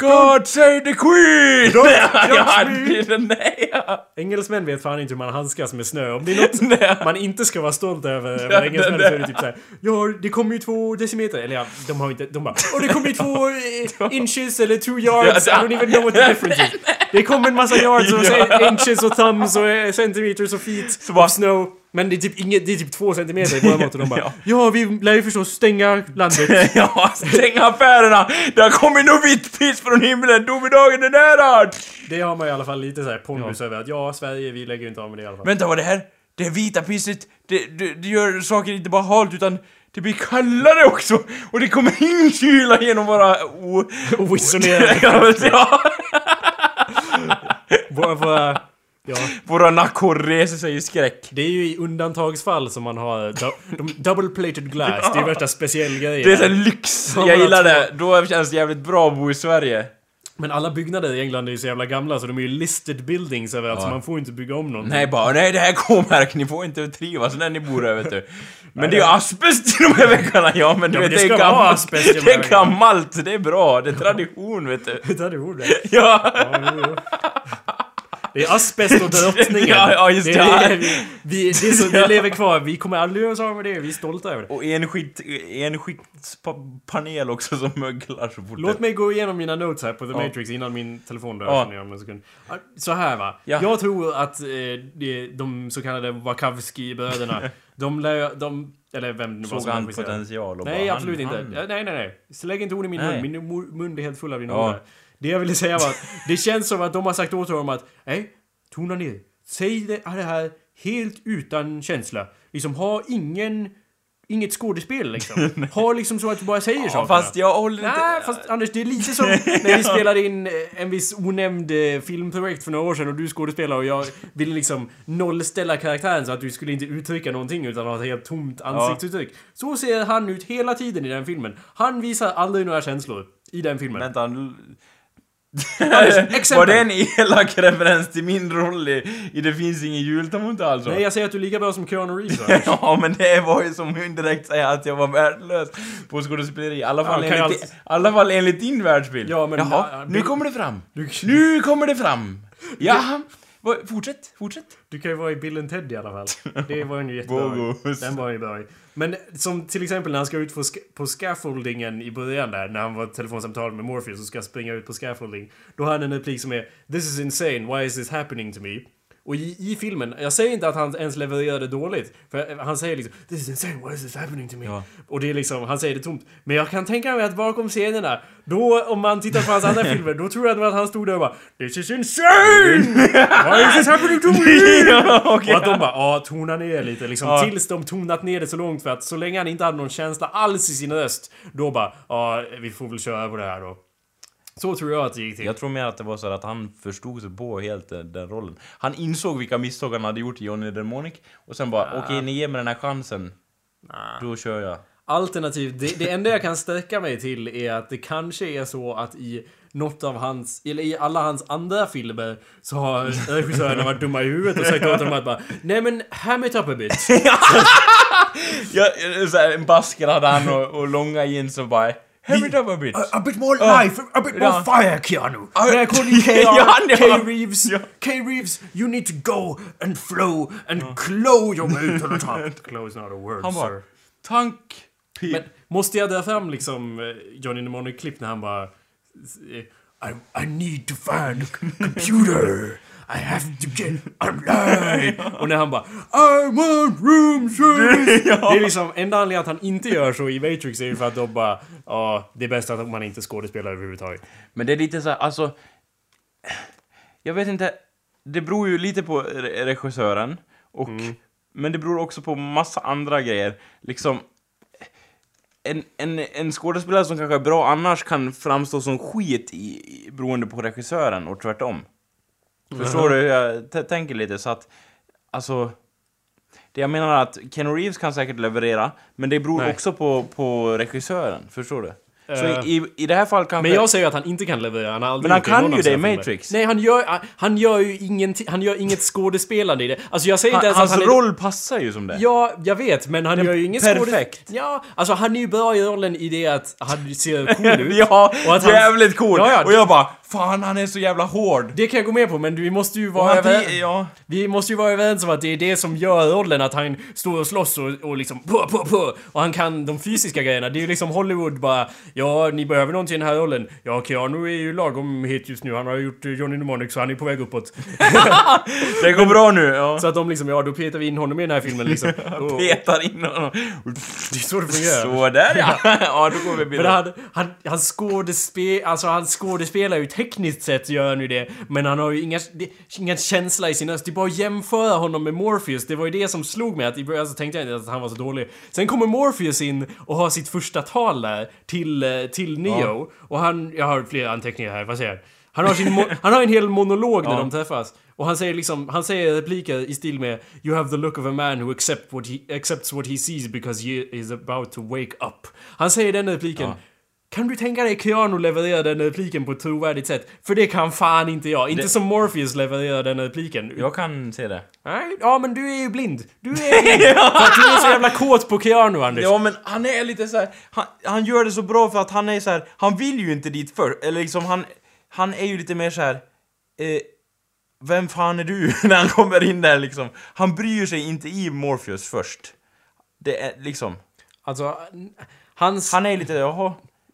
God save the Queen! Don't Nej, judge jag me. hade den, nej. ja. Engelsmän vet fan inte hur man handskas med snö. Om det är något Nej. man inte ska vara stolt över Ja, med engelsmän det- så är det typ såhär Ja, det kommer ju två decimeter. Eller ja, de har inte... De bara Åh, det kommer ju två eh, inches eller two yards. I Ja, don't even know what the difference is. Det kommer en massa yards och Ja. inches och thumbs och eh, centimeters och feet bara- of snow. Men det är typ inget, det är typ två centimeter i våra mått och de bara Ja. Ja, vi lär ju förstås stänga landet. Ja, stäng affärerna! Det har kommit något vitt piss från himlen, domedagen är nära! Det har man i alla fall lite såhär pondus över att ja, Sverige, vi lägger ju inte av med det i alla fall. Vänta, vad det här? Det vita pisset, det, det, det gör saker inte bara halt utan det blir kallare också! Och det kommer in kyla genom våra o... Oisonerade. Ja, ja. Våra, ja. Våra nackor reser sig i skräck. Det är ju i undantagsfall som man har du- double plated glass. Det är ju värsta speciell grejen. Det är sån lyx! Ja, Jag gillar alltså- det. Då känns det jävligt bra att bo i Sverige. Men alla byggnader i England är ju så jävla gamla så de är ju listed buildings överallt så Ja. man får inte bygga om någonting. Nej, bara nej det här är K-märk, ni får inte trivas när ni bor här vet du. Men det är ju asbest i de här väggarna, ja men du Ja, men vet det det är gammalt. Det är gammalt, det är bra, det är tradition vet du. Det. Ja! Ja. Det är asbest och drottningen. Ja, ja, just det. det. det. Vi, vi, det, är så, det lever kvar. Vi kommer aldrig göra oss av med det. Vi är stolta över det. Och enskilt, enskiktspanel också som möglar så fort Låt mig gå igenom mina notes här på The Ja. Matrix innan min telefon dör. Ja. om en sekund. Så här va. Ja. Jag tror att eh, de så kallade Wachowski-bröderna, de lär... De, eller vem det var Såg han potential och Nej, bara, absolut han, inte. Han. Nej, nej, nej. Så lägg inte ord i min Nej. mun. Min mu- mun är helt full av dina Ja. ord. Det jag ville säga var att det känns som att de har sagt åt honom att Nej, tona ner. Säg det här helt utan känsla. Liksom ha ingen... Inget skådespel liksom. Ha liksom så att du bara säger Ja, sakerna. fast jag håller inte... Nej, fast Anders, det är lite som när vi spelade in eh, en viss onämnd eh, filmprojekt för några år sedan och du skådespelare och jag ville liksom nollställa karaktären så att du skulle inte uttrycka någonting utan ha ett helt tomt ansiktsuttryck. Så ser han ut hela tiden i den filmen. Han visar aldrig några känslor i den filmen. Vänta. exempel. Var det en elak referens till min roll i, i Det finns ingen jultomte alltså? Nej, jag säger att du är lika bra som Keanu Reeves. Ja, men det var ju som indirekt säga att jag var värdelös på skådespeleri. I alla fall, Ja, enligt, i alla fall enligt din världsbild. Ja, men- Jaha, ja, nu det- kommer det fram. Du, Nu kommer det fram. Vad- fortsätt, fortsätt. du kan ju vara i Bill and Ted i alla fall. Det var ju jättebra. Den var ju bra. Men som till exempel när han ska ut på, sk- på scaffoldingen i början där, när han var telefonsamtal med Morpheus och ska springa ut på scaffolding. Då har han en replik som är This is insane, why is this happening to me? Och i, i filmen, jag säger inte att han ens levererade dåligt. För han säger liksom This is insane, why is this happening to me? Ja. Och det är liksom, han säger det tomt. Men jag kan tänka mig att bakom scenerna, då om man tittar på hans andra filmer, då tror jag att han stod där och bara This is insane! Why is this happening to me? ja, okej. Och att de bara, ja, tona ner lite liksom. Ja. Tills de tonat ner det så långt för att så länge han inte hade någon känsla alls i sin röst, då bara, ja, vi får väl köra på det här då. Så tror jag att det gick till. Jag tror mer att det var så att han förstod sig på helt den, den rollen. Han insåg vilka misstag han hade gjort i Johnny Demonic och sen bara okej, ni ger mig den här chansen. Då kör jag. Alternativt, det, det enda jag kan sträcka mig till är att det kanske är så att i något av hans, eller i alla hans andra filmer så har regissörerna varit dumma i huvudet och sagt åt honom att bara Nej men, ham it up a bit. Ja, så här, en basker hade han och, och långa jeans och bara It up a bit. A bit more Ja. life, a bit more Ja. fire Keanu. Ja. Call you KR, Ja, ja. K Reeves, Ja. K Reeves, you need to go and flow and clow your way to the top. Clow is not a word Han bara. Tank. Pip. Men måste jag dra fram liksom eh, Johnny Mnemonic-klipp när han bara... eh, I, I need to find a computer. I have to get online! Och när han bara I want room service! Det är liksom, enda anledningen att han inte gör så i Matrix är ju för att de bara Ja, det är bäst att man inte skådespelar överhuvudtaget. Men det är lite så här, alltså... Jag vet inte, det beror ju lite på re- regissören, och... Men det beror också på massa andra grejer. Liksom... En, en, en skådespelare som kanske är bra annars kan framstå som skit i, i, beroende på regissören, och tvärtom. Förstår du hur jag tänker lite? Så att, alltså... Det jag menar är att Keanu Reeves kan säkert leverera, men det beror Nej. också på, på regissören, förstår du? Så i, i det här fallet kanske... Men jag säger att han inte kan leverera. Han Men han kan ju det i. Matrix. Nej, han gör, han gör ju ingenting, han gör inget skådespelande i det. Alltså jag säger inte ens hans att han är... roll passar ju som det. Ja, jag vet, men han gör ju inget perfekt. skådes- Ja, alltså han är ju bra i rollen i det att han ser cool ut. ja, Och att jävligt cool! Ja, ja. Och jag bara, fan han är så jävla hård! Det kan jag gå med på, men vi måste ju vara han, över... ja. Vi måste ju vara överens om att det är det som gör rollen, att han står och slåss och, och liksom på, på, på. Och han kan de fysiska grejerna. Det är ju liksom Hollywood bara Ja, ni behöver någon till den här rollen. Ja, Keanu är ju lagom het just nu. Han har gjort eh, Johnny Mnemonic så han är på väg uppåt. Det går bra nu, ja. Så att de liksom, ja då petar vi in honom i den här filmen liksom. Och, Petar in honom. det är så det fungerar. Så där ja! ja, då går vi Men vidare. han, han, han skådespe, alltså han skådespelar ju tekniskt sett gör han ju det Men han har ju inga, det, ingen känsla i sin röst Det är bara att jämföra honom med Morpheus Det var ju det som slog mig att i början så tänkte jag inte att han var så dålig Sen kommer Morpheus in och har sitt första tal där till, eh, till Neo Och han, jag har flera anteckningar här, vad säger jag? Han har, sin han har en hel monolog när Ja. de träffas och han säger liksom, han säger repliker i stil med You have the look of a man who accept what he, accepts what he sees because he is about to wake up. Han säger den repliken. Ja. Kan du tänka dig Keanu leverera den repliken på ett trovärdigt sätt? För det kan fan inte jag. Inte Det- som Morpheus levererar den repliken. Jag kan se det. Nej, ja men du är ju blind. Du är blind. För att du är så jävla kåt på Keanu Anders. Ja men han är lite så här, han, han gör det så bra för att han är så här, han vill ju inte dit för eller liksom han, han är ju lite mer så här. Eh, vem fan är du? när han kommer in där liksom. Han bryr sig inte i Morpheus först. Det är liksom, Alltså, hans... han är lite, jaha.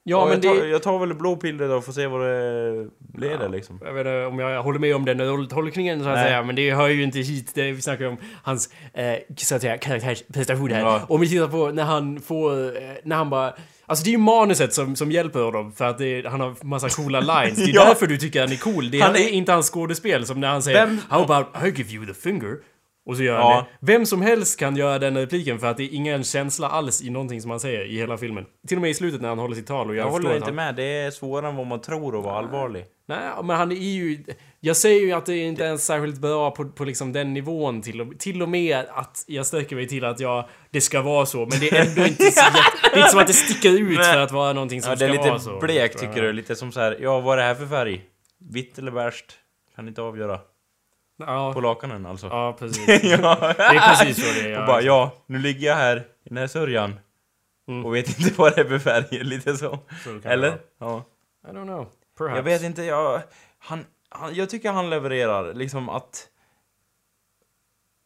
Ja, men jag, tar, det- jag tar väl blåpiller då och får se vad det leder liksom. Jag vet inte om jag håller med om den rolltolkningen så att Nej. säga, men det hör ju inte hit. Det, vi snackar om hans, eh, så att säga, karaktärsprestation här. Ja. Om vi tittar på när han får, eh, när han bara... Alltså det är ju manuset som, som hjälper honom för att det, han har massa coola lines. Det är Ja. därför du tycker han är cool. Det är, Han är- inte hans skådespel som när han säger Vem- How about I give you the finger? Och så gör Ja. han det. Vem som helst kan göra den repliken för att det är ingen känsla alls i någonting som han säger i hela filmen. Till och med i slutet när han håller sitt tal och jag, Jag håller inte han, med, det är svårare än vad man tror att vara allvarlig. Nej, men han är ju... Jag säger ju att det är inte ens särskilt bra på, på liksom den nivån till och, till och med att jag sträcker mig till att jag... Det ska vara så, men det är ändå inte så Det är inte som att det sticker ut Nej. för att vara någonting som Ja, det är ska vara så. lite blekt tycker du, lite som så här. ja vad är det här för färg? Vitt eller värst? Kan inte avgöra. På Ja, lakanen alltså. ja precis. ja. Det är precis så det är. Och bara, ja, nu ligger jag här i den här sörjan. Mm. Och vet inte vad det är för färg, lite så. Så Eller? Ja. I don't know. Perhaps. Jag vet inte, jag... Han, han, jag tycker han levererar, liksom att...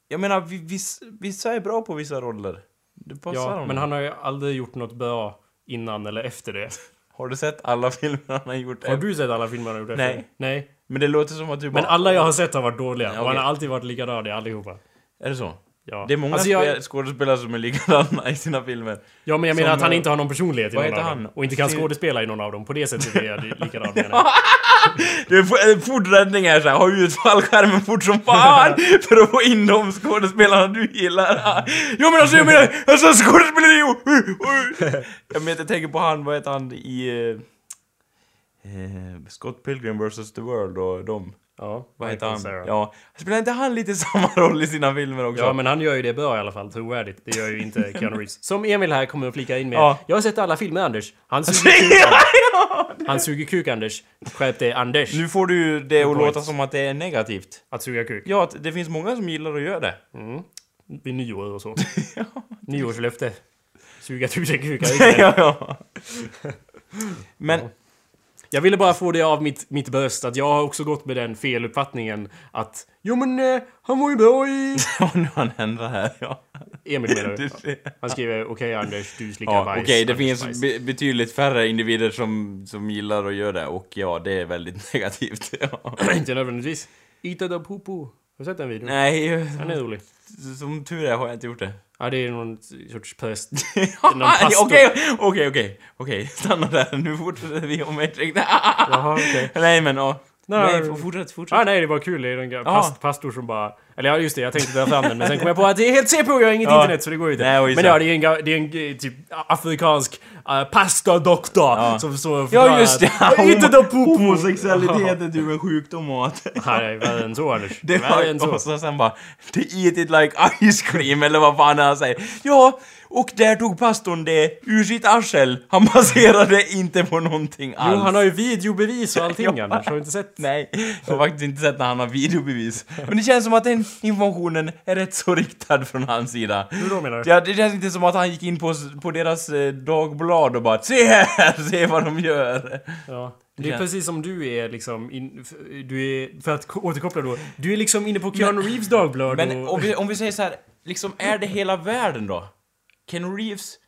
Jag menar, vi- viss, vissa är bra på vissa roller. Det passar Ja, honom. men han har ju aldrig gjort något bra innan eller efter det. Har du sett alla filmer han har gjort? Har du sett alla filmer han har gjort efter Nej. Nej. Men det låter som att du bara... Men alla jag har sett har varit dåliga. Ja, Och han har alltid varit likadan i allihopa. Är det så? Ja. Det är många Alltså, jag- spel- skådespelare som är likadana i sina filmer. Ja men jag menar Som, att han eh, inte har någon personlighet i någon av dem. Och inte kan skådespela i någon av dem. På det sättet är jag likadan menar jag. Det är fort räddning här såhär, ha ut fallskärmen fort som fan för att få in de skådespelarna du gillar. Ja men alltså jag menar, alltså skådespelare jo! Jag menar, jag tänker på han, vad heter han i... Eh, Scott Pilgrim vs. The World och de. Ja, Vad heter han? Cera. Ja, spelar inte han lite samma roll i sina filmer också? Ja men han gör ju det bra i alla fall, trovärdigt. Det gör ju inte Keanu Reeves. Som Emil här kommer att flika in med. Ja. Jag har sett alla filmer Anders. Han suger kuk Anders. Han suger kuk Anders. Skärp dig Anders. Nu får du det att låta som att det är negativt. Att suga kuk. Ja, det finns många som gillar att göra det. Vid nyår och så. Nyårslöfte. Suga tusen kukar. ja, ja. Men, Jag ville bara få det av mitt, mitt bröst att jag har också gått med den feluppfattningen att Jo men eh, han var ju bra i... ja, nu har han ändrat här, ja. Emil menar Du. Han skriver okej Anders, du slickar Ja, bajs. okej, det Anders finns bajs." be betydligt färre individer som, som gillar att göra det och ja, det är väldigt negativt. Ja. inte nödvändigtvis. Ita da Popo. Har du sett den videon? Nej, Den är rolig. som tur är har jag inte gjort det. Ja, det är någon sorts präst. Okej, okej, okej, okej, stanna där. Nu fortsätter vi om Matrix. Jaha, okej. Nej, men ja. Nej, Nej, fortsätt, fortsätt. Ah, nej, det var kul. Det är en Ja. past, pastor som bara... Eller ja, just det. Jag tänkte dra fram den. Men sen kom jag på att det är helt CPO. Jag har inget Ja. internet så det går ju inte. Nej, men ja, det är en, det är en eh, typ afrikansk uh, pastordoktor Ja. som och Ja, just det. Inte Popo! Homosexualitet är typ en sjukdom och att... Nej, värre än så Anders. Det Värre än var, så. och så sen bara They eat it like ice cream eller vad fan han säger. Ja, och där tog pastorn det ur sitt arsel. Han baserade inte på någonting alls. Jo, han har ju videobevis och allting Ja. Anders. Har du inte sett? Nej, jag har faktiskt inte sett när han har videobevis. Men det känns som att den informationen är rätt så riktad från hans sida. Hur då menar du? Ja, det känns inte som att han gick in på, på deras eh, dagblad och bara Se här, se vad de gör. Ja. Det är precis som du är liksom, in, du är, för att återkoppla då, du är liksom inne på Keanu Reeves dagblad Men och... om vi, om vi säger så här, liksom är det hela världen då? Ken Reeves?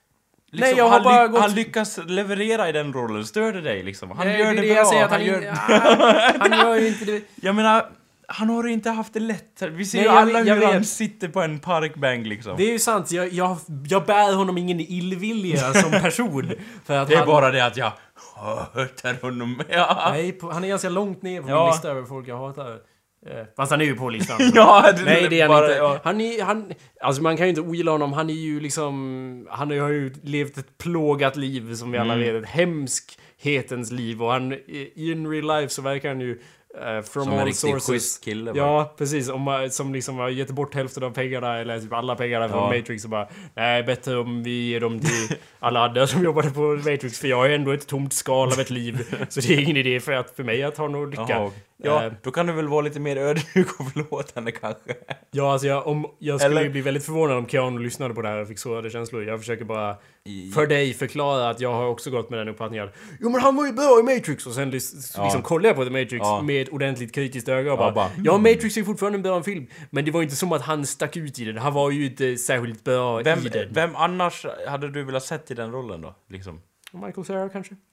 Liksom, Nej, jag har han, bara ly- gått- han lyckas leverera i den rollen, stör det dig liksom? Han Nej, gör det, det bra, jag säger att han han, gör... han gör ju inte det. Jag menar, han har inte haft det lätt. Vi ser Nej, ju jag alla vet- jag hur han vet. sitter på en parkbänk liksom. Det är ju sant, jag, jag, jag bär honom ingen illvilja som person. För att Det är han, bara det att jag hatar honom. Ja, Nej, han är ganska långt ner på Ja. min lista över folk jag hatar. Eh, Fast han är ju på listan. ja det, Nej, det är han bara, inte. Ja. Han är, han, alltså man kan ju inte ogilla honom. Han är ju liksom... Han har ju levt ett plågat liv som vi alla Mm. vet. Ett hemskhetens liv. Och han, i in real life så verkar han ju... eh, from Som en all riktigt sources. schysst kille bara. Ja, precis. Om, som liksom har gett bort hälften av pengarna, eller typ alla pengarna från Ja. Matrix och bara Nej, bättre om vi ger dem till alla andra som jobbade på Matrix för jag är ändå ett tomt skal av ett liv. Så det är ingen idé för, att, för mig att ha någon lycka. Ja, Eh, då kan du väl vara lite mer ödmjuk och förlåtande kanske. Ja, alltså jag, om, jag skulle Eller- ju bli väldigt förvånad om Keanu lyssnade på det här och fick sårade känslor. Jag försöker bara I- för dig förklara att jag har också gått med den uppfattningen att Jo men han var ju bra i Matrix! Och sen lys- Ja. liksom kollar jag på The Matrix Ja. med ett ordentligt kritiskt öga och Ja, bara, bara, "Hmm." Ja, Matrix är fortfarande en bra film. Men det var inte som att han stack ut i den. Han var ju inte särskilt bra Vem, i den. vem annars hade du velat sett i den rollen då? Liksom? Michael Cera kanske?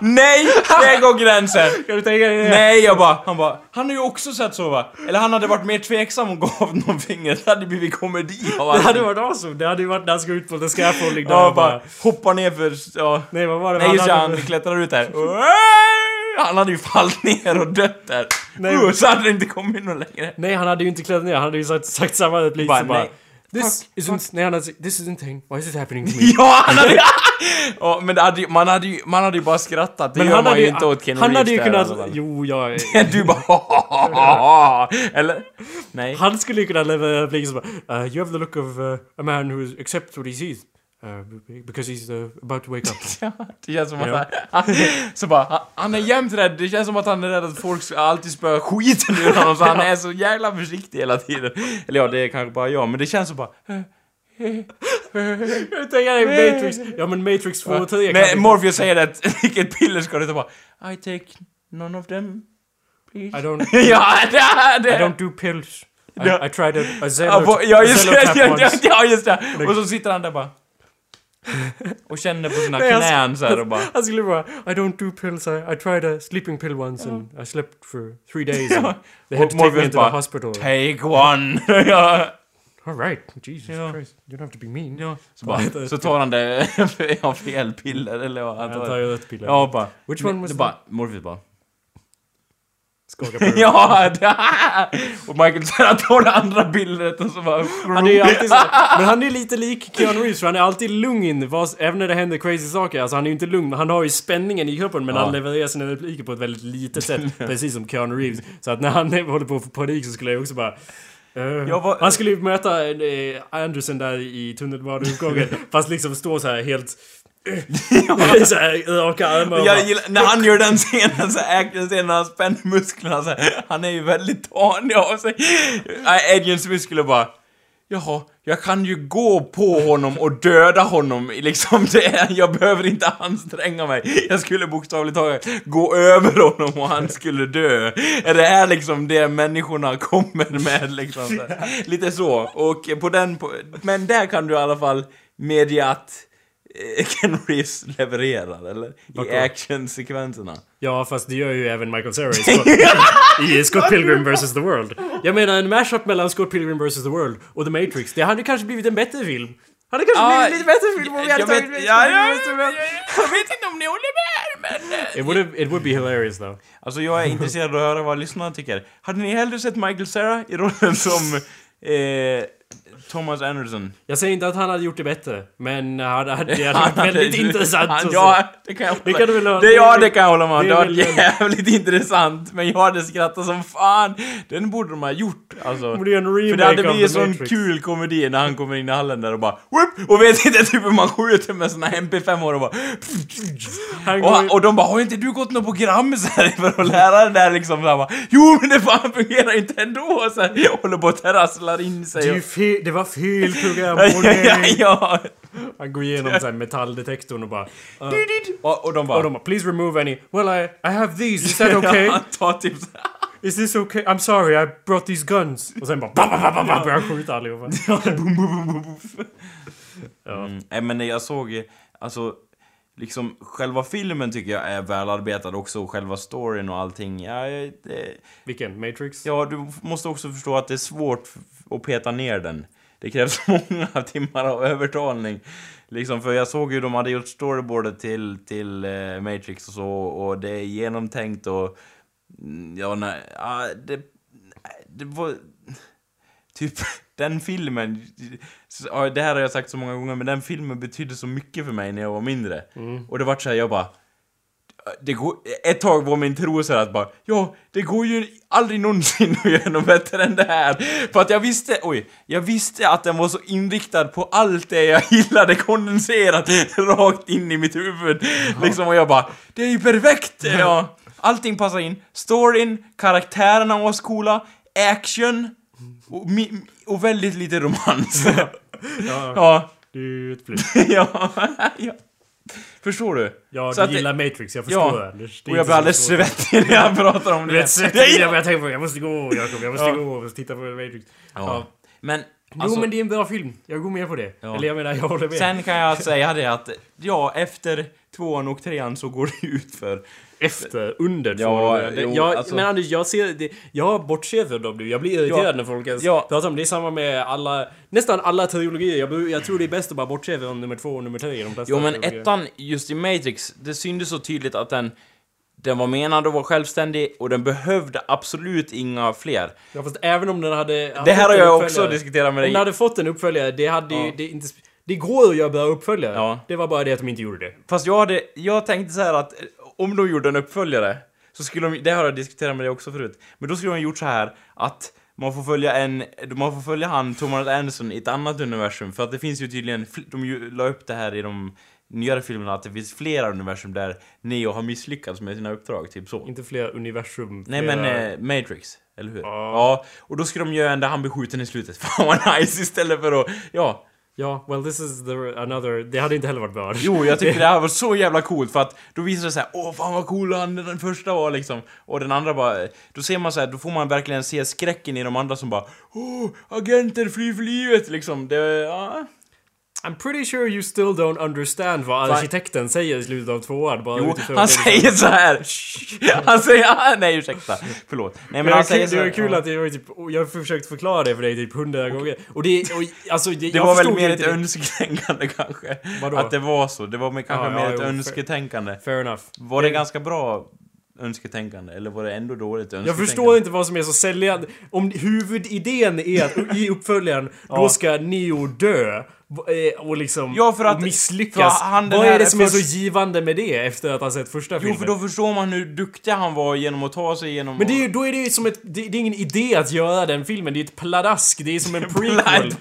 Nej! Där går gränsen! Kan du tänka dig det? Nej, jag bara, han bara, han har ju också sett så va? Eller han hade varit mer tveksam och gav någon finger, det hade blivit komedi av Det hade varit awesome. Det hade ju varit när han ska ut på the scaffolding där Ja, och bara hoppar ner för, ja. Nej, vad var det? Nej just det, han klättrar ut där. Han hade ju fallit ner och dött där. Nej. Uh, så hade det inte kommit någon längre. Nej, han hade ju inte klättrat ner. Han hade ju sagt, sagt samma replik Bara, som bara... nej. This Fuck, isn't... Nej, han hade sagt, This isn't thing. Why is it happening to me? Ja, han hade ja, men hade, ju- man, hade ju, man hade ju bara skrattat. Det gör man ju inte åt Keanu Han hade ju kunnat... Jo, jag... Du bara Eller? Nej. Han skulle ju kunna leverera repliken som bara... Uh, you have the look of uh, a man who accepts what he sees. Uh, because he's uh, about to wake up. Det känns som att Ja. han, så bara, han, han är jämt rädd, det känns som att han är rädd att folk alltid spöa skiten ur honom så han är så jävla försiktig hela tiden. Eller ja, det är kanske bara jag, men det känns så bara... jag tänker dig Matrix. Ja, men Matrix 2 och 3 Nej, Morpheus säger det, vilket piller ska du ta bara? I take none of them, please. I don't... ja, det, det. I don't do pills. I. I tried a, a Ja, Zello, ja, just det, ja, just det. Och så sitter han där bara... Och känner på sina Nej, knän så här och bara... Han skulle bara I don't do pills, I, I tried a sleeping pill once and I slept for three days and they had to take me into the hospital. Take one! ja. Alright, Jesus Ja. Christ. You don't have to be mean. Ja, så, bara, så tar han det av fel piller eller vad han Jag tar ju rätt piller. Ja, bara... Which one was det? Bara, Morpheus bara... Skaka på det. Ja! Och Michael säger att tar det andra och så bara... Han är ju alltid så, men han är lite lik Keanu Reeves för han är alltid lugn fast, även när det händer crazy saker. Alltså han är ju inte lugn, han har ju spänningen i kroppen men Ja. han levererar sina repliker på ett väldigt litet sätt. precis som Keanu Reeves. Så att när han håller på att få panik så skulle jag också bara Jag var- Han skulle ju möta eh, Anderson där i tunnelbaneuppgången fast liksom stå så här helt... så här, raka armar och Jag gillar, när han gör den scenen så actionscenen när han spänner musklerna så här, Han är ju väldigt tanig av sig. Adrians muskler bara... Jaha, jag kan ju gå på honom och döda honom liksom. Det är, jag behöver inte anstränga mig. Jag skulle bokstavligt talat gå över honom och han skulle dö. Är det här liksom det människorna kommer med liksom? Så. Lite så. Och på den... På, men där kan du i alla fall medge att Ken Reeves levererar, eller? I actionsekvenserna. Ja, fast det gör ju även Michael Cera i Scott, i Scott Pilgrim vs. The World. Jag menar, en mashup mellan Scott Pilgrim vs. The World och The Matrix, det hade kanske blivit en bättre film. Hade kanske Ja, blivit lite bättre film om vi hade jag vet, tagit ja, ja, ja, World. jag vet inte om ni håller med, men... eh, It would, it would be hilarious though. Alltså jag är intresserad av att höra vad lyssnarna tycker. Hade ni hellre sett Michael Cera i rollen som eh, Thomas Anderson? Jag säger inte att han hade gjort det bättre, men hade, hade, det hade varit väldigt intressant Han, att se. ja, det kan jag hålla Det kan du väl ha- det, Ja, det kan jag hålla med om. det Det är var jävligt intressant. Men jag hade skrattat som fan. Den borde de ha gjort. Alltså. borde en remake För det hade blivit en sån Matrix. kul komedi när han kommer in i hallen där och bara Whoop! Och vet inte typ hur man skjuter med såna här MP5 år och bara Han och, han, och de bara, har inte du gått något program så här för att lära den där liksom? Så han bara, jo men det fan fungerar inte ändå! Så här, håller på att trasslar in det, sig. Och, det var fel program ja. Han går igenom så här metalldetektorn och bara... Uh, Och, och de bara... och de bara, please remove any. Well I, I have these, is that okay? Ta typ. Is this okay? I'm sorry, I brought these guns. Och sen bara... Börjar skjuta allihopa. Ja. Mm. Nej men jag såg, alltså, liksom själva filmen tycker jag är välarbetad också, och själva storyn och allting. Ja, det, Vilken? Matrix? ja, du måste också förstå att det är svårt att peta ner den. Det krävs många timmar av övertalning. Liksom, för jag såg ju de hade gjort storyboardet till, till eh, Matrix och så, och det är genomtänkt och... mm, Ja, nej, ja, det... Det var... Typ, den filmen... Ja, det här har jag sagt så många gånger, men den filmen betydde så mycket för mig när jag var mindre. Och det vart så här, jag bara... Det går, ett tag var min tro så att bara Ja, det går ju aldrig någonsin att göra något bättre än det här. För att jag visste, oj, jag visste att den var så inriktad på allt det jag gillade kondenserat rakt in i mitt huvud. Liksom och jag bara, det är ju perfekt! Ja, allting passar in. Storyn, karaktärerna var coola, action och, och väldigt lite romans. Ja. ja, ja, ja. Förstår du? Ja, Så du att det- gillar Matrix, jag förstår Ja, det. och jag blir alldeles svettig när jag pratar om Du det. vet, svettig, Ja, jag börjar tänka på jag måste gå Jakob, jag måste Ja. gå och titta på Matrix. Ja. Ja. Men, Jo alltså, men det är en bra film, jag går med på det. Ja. Eller jag menar, jag håller med. sen kan jag säga det att, ja, efter tvåan och trean så går det ut för Efter, under Ja. Det- jo, jag, alltså- Men Anders, jag ser det, Jag bortser från dem nu. Jag blir irriterad Ja. när folk ens Ja. pratar om det. Är samma med alla... Nästan alla trilogier. Jag, jag tror det är bäst att bara bortse från nummer två och nummer tre i de flesta Jo men trilogier. ettan, just i Matrix, det syntes så tydligt att den den var menad att vara självständig och den behövde absolut inga fler. Ja fast även om den hade... Det här har jag också diskuterat med Om dig. den hade fått en uppföljare, det hade ju... Ja. Det, inte, det går att göra bra uppföljare. Ja. Det var bara det att de inte gjorde det. Fast jag hade, jag tänkte så här att om de gjorde en uppföljare så skulle de, det har jag diskuterat med dig också förut, men då skulle de gjort så här att man får följa en, man får följa han, Thomas Anderson, i ett annat universum, för att det finns ju tydligen, de la upp det här i de nyare filmerna, att det finns flera universum där Neo har misslyckats med sina uppdrag, typ så. Inte fler universum. Nej flera... men eh, Matrix, eller hur? Ja. Ja, och då ska de göra en där han blir skjuten i slutet. Fan vad nice istället för att, ja. Ja, well this is the another... Det hade inte heller varit bra. Jo, jag tycker det här var så jävla coolt för att då visar det sig åh fan vad cool han den första var liksom. Och den andra bara, då ser man så här, då får man verkligen se skräcken i de andra som bara åh, agenter fly för livet liksom. Det, ja. I'm pretty sure you still don't understand vad arkitekten säger i slutet av tvåan. Bara Jo, han säger så här. Han säger, ah, nej ursäkta, förlåt. Nej men Men han säger det är kul att jag, typ, jag har försökt förklara det för dig typ hundra gånger. Och det, och, alltså, det, Det var väl mer ett önsketänkande kanske. Vadå? Att det var så. Det var kanske Ja, mer ja, ett jo, önsketänkande. Fair enough. Var det ganska bra önsketänkande? Eller var det ändå dåligt önsketänkande? Jag förstår inte vad som är så säljande. Om huvudidén är att i uppföljaren, då Ja. ska Neo dö. Eh, Och liksom Ja, för att- och misslyckas. för han vad är det som är så först- givande med det efter att ha sett första Jo, filmen? för då förstår man hur duktig han var genom att ta sig igenom... Men det är, ju- då är det ju som ett... Det, det är ingen idé att göra den filmen, det är ett pladask, det är som en prequel.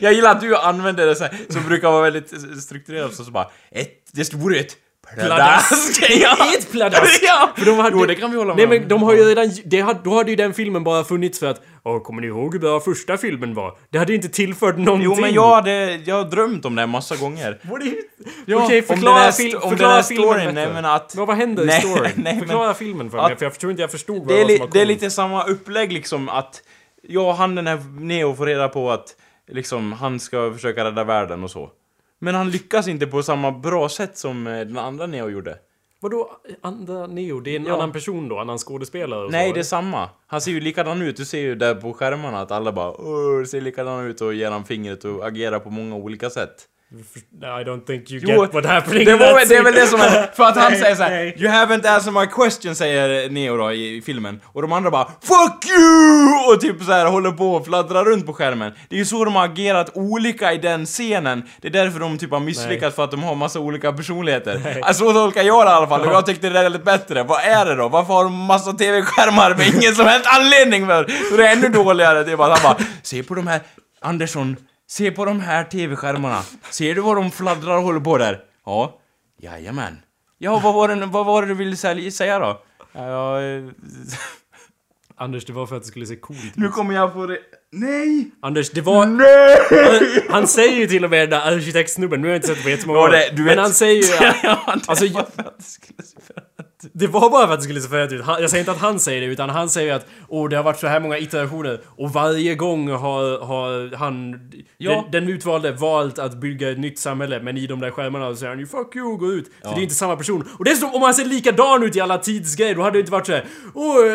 Jag gillar att du använder det så här, som brukar vara väldigt strukturerat så, så bara ett, det vore ett pladask. Ja. Ett pladask! Ja. För de hade, Jo, det kan vi hålla Nej med men om. de har ju redan... Det hade, då hade ju den filmen bara funnits för att... Åh, kommer ni ihåg hur bra första filmen var? Det hade ju inte tillfört någonting. Jo men jag hade, jag har drömt om det här massa gånger. What you... Ja, Okej, om den förklara, här fil, st- om förklara filmen storyn, bättre. nej, men att- Vad, vad händer Nej, i storyn? nej, men- förklara filmen för att- mig, för jag tror inte jag förstod vad Det är, som var det är lite samma upplägg liksom att jag och han den här Neo får reda på att liksom han ska försöka rädda världen och så. Men han lyckas inte på samma bra sätt som eh, den andra Neo gjorde. Vadå andra Neo? Det är en Ja. annan person då? Annan skådespelare? och Nej, så, det är samma. Han ser ju likadan ut. Du ser ju där på skärmarna att alla bara Åh, ser likadan ut och ger han fingret och agerar på många olika sätt. I don't think you Jo, get what happening Det, var, det är väl det som är... För att han Nej, säger såhär nej. You haven't answered my question, säger Neo då i, i filmen. Och de andra bara FUCK YOU! Och typ så här håller på och fladdrar runt på skärmen. Det är ju så de har agerat olika i den scenen. Det är därför de typ har misslyckats för att de har massa olika personligheter. Alltså så tolkar jag det i alla fall, och jag tyckte det där lät bättre. Vad är det då? Varför har de massa TV-skärmar med ingen som helst anledning för? Så det är ännu dåligare. Det är bara han bara Se på de här, Andersson, se på de här TV-skärmarna. Ser du vad de fladdrar och håller på där? Ja. Jajamän. Ja, vad var det, vad var det du ville sälja- säga då? Ja, jag, eh, Anders, det var för att det skulle se coolt ut. nu kommer jag på det... Nej! Anders, det var... Nej! Han, säger ju till och med den där arkitektsnubben, nu har jag inte sett på jättemånga Ja, år. det- du vet- Men han säger ju att... ja, det Alltså, jag- för att det skulle se för- Det var bara för att det skulle se fett ut. Han, jag säger inte att han säger det, utan han säger att åh, det har varit så här många iterationer och varje gång har, har han, Ja. den, den utvalde, valt att bygga ett nytt samhälle, men i de där skärmarna så säger han ju 'fuck you' går ut. För det är inte samma person. Och dessutom, om han ser likadan ut i alla tidsgrejer, då hade det inte varit så här.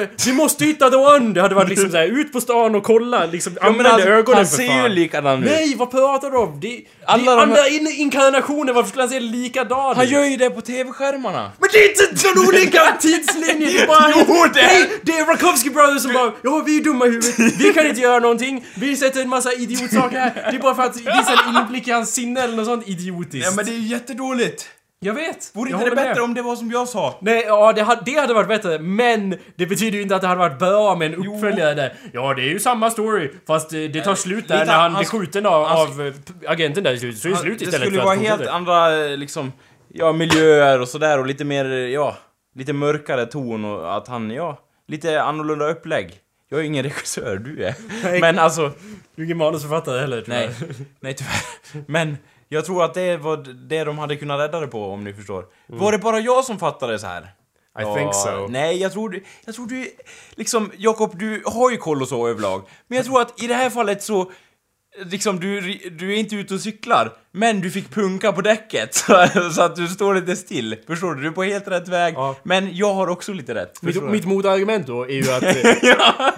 eh, vi måste hitta the one! Det hade varit liksom så här, ut på stan och kolla, liksom, Ja, använd alltså, ögonen han för ser fan. ju likadan ut. Nej, vad pratar du om? Det, Alla det de andra in, inkarnationer, varför skulle han se likadan Han ut? gör ju det på TV-skärmarna. Men det är inte så tidslinjer! Det är bara... Jo, det Nej, det är Rakowski Brothers som bara Ja, vi är dumma i huvudet, vi kan inte göra någonting, vi sätter en massa idiotsaker här. Det är bara för att visa en inblick i hans sinne eller något sånt idiotiskt. Ja, men det är ju jättedåligt. Jag vet! Vore inte det håller med. bättre om det var som jag sa? Nej, ja det hade, det hade varit bättre, men det betyder ju inte att det hade varit bra med en uppföljare där. Ja, det är ju samma story, fast eh, det tar slut där lite- när han han blir sk- skjuten av, han av eh, agenten där i slutet. Så är det slut det istället skulle för vara helt andra, eh, liksom, ja, miljöer och sådär och lite mer, ja, lite mörkare ton och att han, ja, lite annorlunda upplägg. Jag är ingen regissör, du är. Nej. Men alltså, Du är ingen manusförfattare heller, tror nej, nej tyvärr. Men jag tror att det var det de hade kunnat rädda det på, om ni förstår. Var det bara jag som fattade så här? I think so. Nej, jag tror du, jag tror du, liksom, Jakob, du har ju koll och så överlag. Men jag tror att i det här fallet så, liksom, du, du är inte ute och cyklar, men du fick punka på däcket så, så att du står lite still. Förstår du? Du är på helt rätt väg. Ja. Men jag har också lite rätt. Mitt, mitt motargument då är ju att... eh,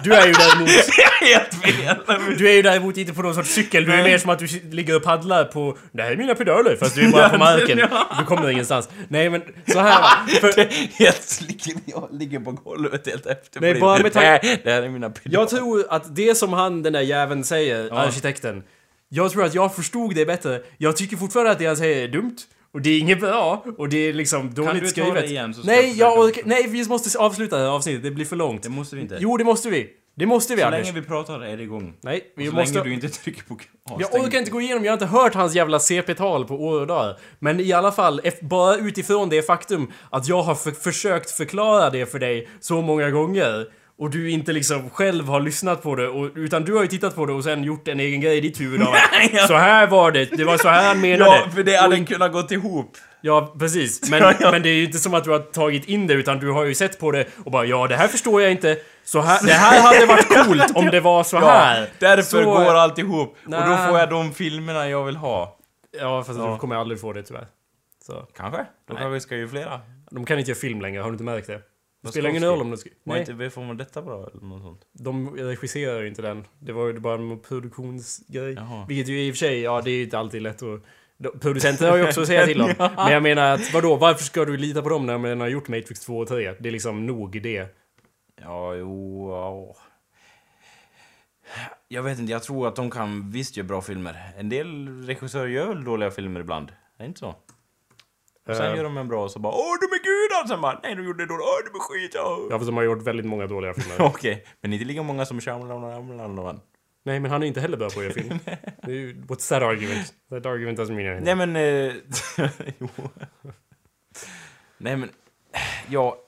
Du är ju däremot... Jag är helt fel! Du är ju däremot inte på någon sorts cykel, du är mer som att du ligger och paddlar på... Det här är mina pedaler, fast du är bara på marken. Du kommer ingenstans. Nej men, så här. För, Helt ligger, jag ligger på golvet helt efterblivet. Nej, bara med tanke- Nej, det här är mina pedaler. jag tror att det som han, den där jäveln säger, arkitekten. Jag tror att jag förstod det bättre. Jag tycker fortfarande att det han säger är dumt. Och det är inget bra. Och det är liksom dåligt du ta skrivet. det igen så ska nej, jag jag orkar, nej, vi måste avsluta det här avsnittet. Det blir för långt. Det måste vi inte. Jo, det måste vi. Det måste vi, så Anders. länge vi pratar är det igång. Nej, vi så måste... länge du inte trycker på Jag avstängning. orkar inte gå igenom, jag har inte hört hans jävla CP-tal på år och dagar. Men i alla fall, bara utifrån det faktum att jag har för försökt förklara det för dig så många gånger och du inte liksom själv har lyssnat på det, och, utan du har ju tittat på det och sen gjort en egen grej i ditt huvud av att. Så här var det, det var så här han menade. Ja, för det hade kunnat gått ihop. Ja, precis. Men, Ja, ja. men det är ju inte som att du har tagit in det, utan du har ju sett på det och bara ja, det här förstår jag inte. Så här, det här hade varit coolt om det var så här. Ja, därför Så- går allt ihop. Och då Nä. får jag de filmerna jag vill ha. Ja, fast Ja. du kommer aldrig få det tyvärr. Så. Kanske? Då kanske vi ska ju flera. De kan inte göra film längre, har du inte märkt det? Det spelar ingen roll om de ska... Var inte V detta bra eller något sånt? de regisserar ju inte den. Det var ju bara en produktionsgrej. Jaha. Vilket ju i och för sig, ja det är ju inte alltid lätt att... Producenter har ju också att säga till om. Men jag menar att, vadå, varför ska du lita på dem när man har gjort Matrix 2 och 3? Det är liksom nog det. Ja, jo, ja. Jag vet inte, jag tror att de kan visst göra bra filmer. En del regissörer gör väl dåliga filmer ibland? Är det inte så? Och sen Eh. gör de en bra och så bara Åh, de är gudar! Sen bara Nej, de gjorde dåligt. Åh, de är skit! åh." Ja, för de har gjort väldigt många dåliga filmer. Okej, men inte lika många som Shyamalan. Nej, men han är inte heller bra på att göra film. Det är ju, what's that argument? That argument doesn't mean anything. Nej men... Eh, jo. Nej men... Ja...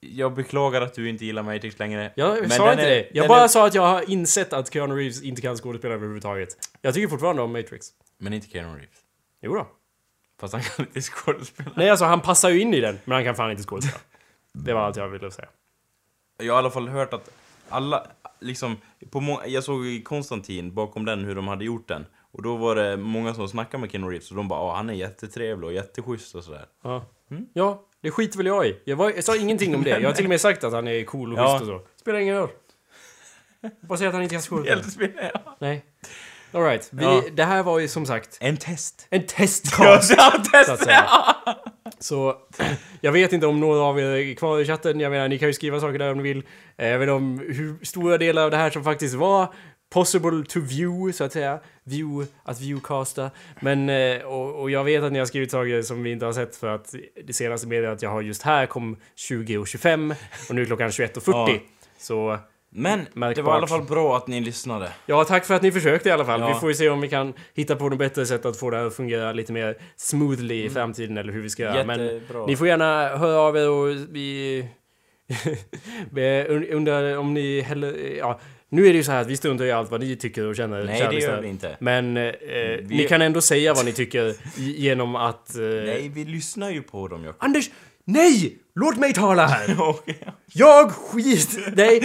Jag beklagar att du inte gillar Matrix längre. Jag Men sa den inte är- det. Jag den bara är- sa att jag har insett att Keanu Reeves inte kan skådespela överhuvudtaget. Jag tycker fortfarande om Matrix. Men inte Keanu Reeves. Jo då. Fast han kan inte skådespela. Nej, alltså han passar ju in i den, men han kan fan inte skådespela. Det var allt jag ville säga. Jag har i alla fall hört att alla, liksom, på må- jag såg i Konstantin, bakom den, hur de hade gjort den. Och då var det många som snackade med Keanu Reeves och de bara "Ja, han är jättetrevlig och jätteschysst och sådär. Ja. ja, det skiter väl jag i. Jag, var, jag sa ingenting om det. Jag har till och med sagt att han är cool och Ja. schysst och så. Spelar ingen roll. Bara säga att han inte. Hjältespel, ja. Nej. Alright, Ja. det här var ju som sagt En test. en testcast. Ja, så att test! säga. Så jag vet inte om några av er är kvar i chatten. Jag menar, ni kan ju skriva saker där om ni vill. Jag vet inte om hur stora delar av det här som faktiskt var possible to view, så att säga. View, att viewcasta. Men, eh, och, och jag vet att ni har skrivit saker som vi inte har sett för att det senaste meddelandet jag har just här kom 20.25 och nu är klockan 21.40. Ja. Så Men det Märkbart. var i alla fall bra att ni lyssnade. Ja, tack för att ni försökte i alla fall. Ja. Vi får ju se om vi kan hitta på något bättre sätt att få det här att fungera lite mer smoothly i framtiden eller hur vi ska göra. Men Jättebra. ni får gärna höra av er och vi... vi undrar om ni heller... Ja, nu är det ju så här att vi struntar i allt vad ni tycker och känner. Nej, det gör vi inte. Men eh, ni kan ändå säga vad ni tycker genom att... Eh, Nej, vi lyssnar ju på dem, Jakob. Anders! Nej! Låt mig tala här! Jag skit... Nej.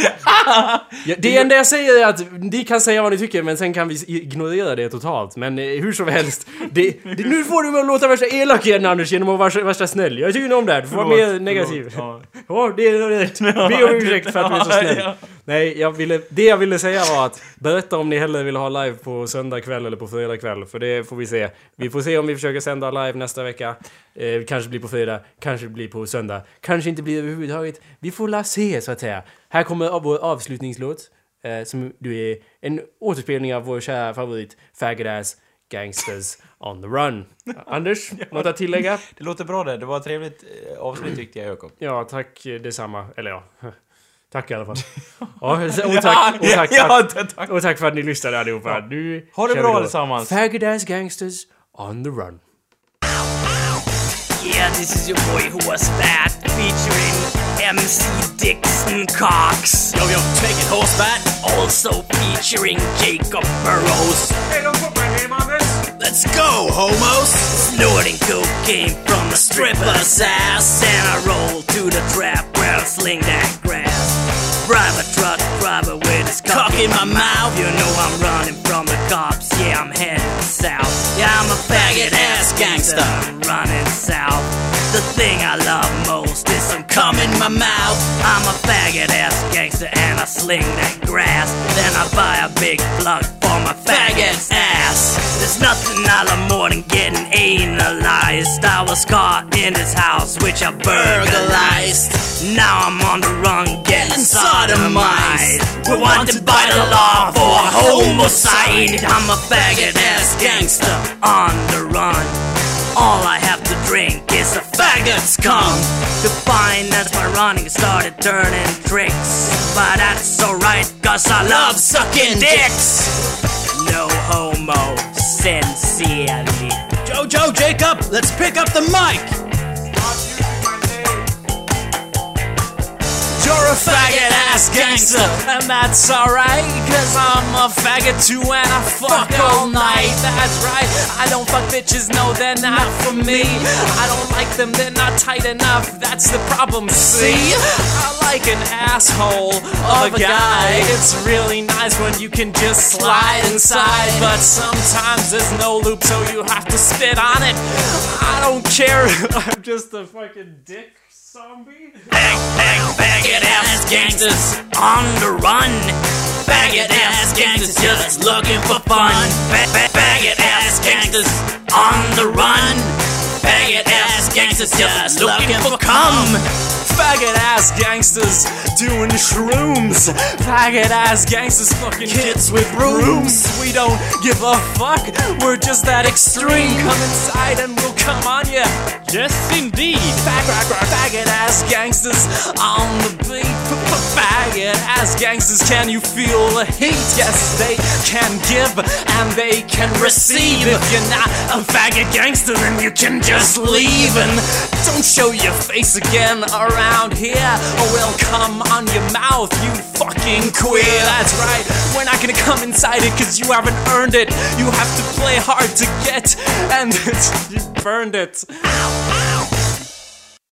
Ja, det enda jag säger är att ni kan säga vad ni tycker men sen kan vi ignorera det totalt. Men eh, hur som helst. Det, det, nu får du mig att låta värsta elak igen Anders genom att vara värsta, värsta snäll. Jag tycker inte om det här. Du får vara mer negativ. förlåt, Ja, det är rätt. Be om ursäkt för att du är så snäll. Nej, jag ville, det jag ville säga var att berätta om ni hellre vill ha live på söndag kväll eller på fredag kväll. För det får vi se. Vi får se om vi försöker sända live nästa vecka. Eh, kanske blir på fredag, kanske blir på söndag. Kanske inte blir överhuvudtaget. Vi får la se så att säga. Här kommer vår avslutningslåt. Eh, som du är en återspelning av vår kära favorit Faggot Ass Gangsters on the Run. Anders, något att tillägga? Det låter bra det. Det var ett trevligt eh, avsnitt tyckte jag, Jakob. Ja, tack eh, detsamma. Eller ja, tack i alla fall. Ja, och tack, och tack, ja, tack, tack. och tack för att ni lyssnade allihopa. Nu Ha det bra allesammans. Faggot Ass Gangsters on the Run. Yeah, this is your boy who was fat, featuring MC Dixon Cox. Yo, yo, take it, horse fat. Also featuring Jacob Burrows. Hey, don't put my name on this! Let's go, homos! Snorting cocaine from a stripper's ass, and I roll to the trap where I sling that grass. Private truck driver with his cock in my mouth. Gangster. Running south. The thing I love most is some cum in my mouth. I'm a faggot ass gangster and I sling that grass. Then I buy a big plug for my faggot's ass. There's nothing I love more than getting analized. I was caught in his house, which I burglarized. Now I'm on the run, getting sodomized. We're wanted by the law for homicide. I'm a faggot ass gangster on the run. All I have to drink is a faggot's cum. To finance my running, started turning tricks. But that's alright, cause I love sucking dicks. No homo, sincerely. Jojo, Jacob, let's pick up the mic. You're a faggot ass gangster, and that's alright, cause I'm a faggot too and I fuck all night. That's right, I don't fuck bitches, no, they're not for me. I don't like them, they're not tight enough, that's the problem, see? I like an asshole of a guy. It's really nice when you can just slide inside, but sometimes there's no loop, so you have to spit on it. I don't care, I'm just a fucking dick zombie. Bang, bang, faggot ass gangsters on the run. Faggot ass gangsters just looking for fun. Faggot ass gangsters on the run. Faggot ass gangsters just looking for cum. Faggot ass gangsters doing shrooms. Faggot ass gangsters fucking kids with brooms. We don't give a fuck. We're just that extreme. Come inside and we'll come on ya. Yes, indeed. Fag, fag, fag, faggot ass gangsters on the beat. Faggot ass gangsters, can you feel the heat? Yes, they can give and they can receive. If you're not a faggot gangster, then you can just leave and don't show your face again around here, or we'll come on your mouth, you fucking queer. That's right, we're not gonna come inside it because you haven't earned it. You have to play hard to get, and you burned it.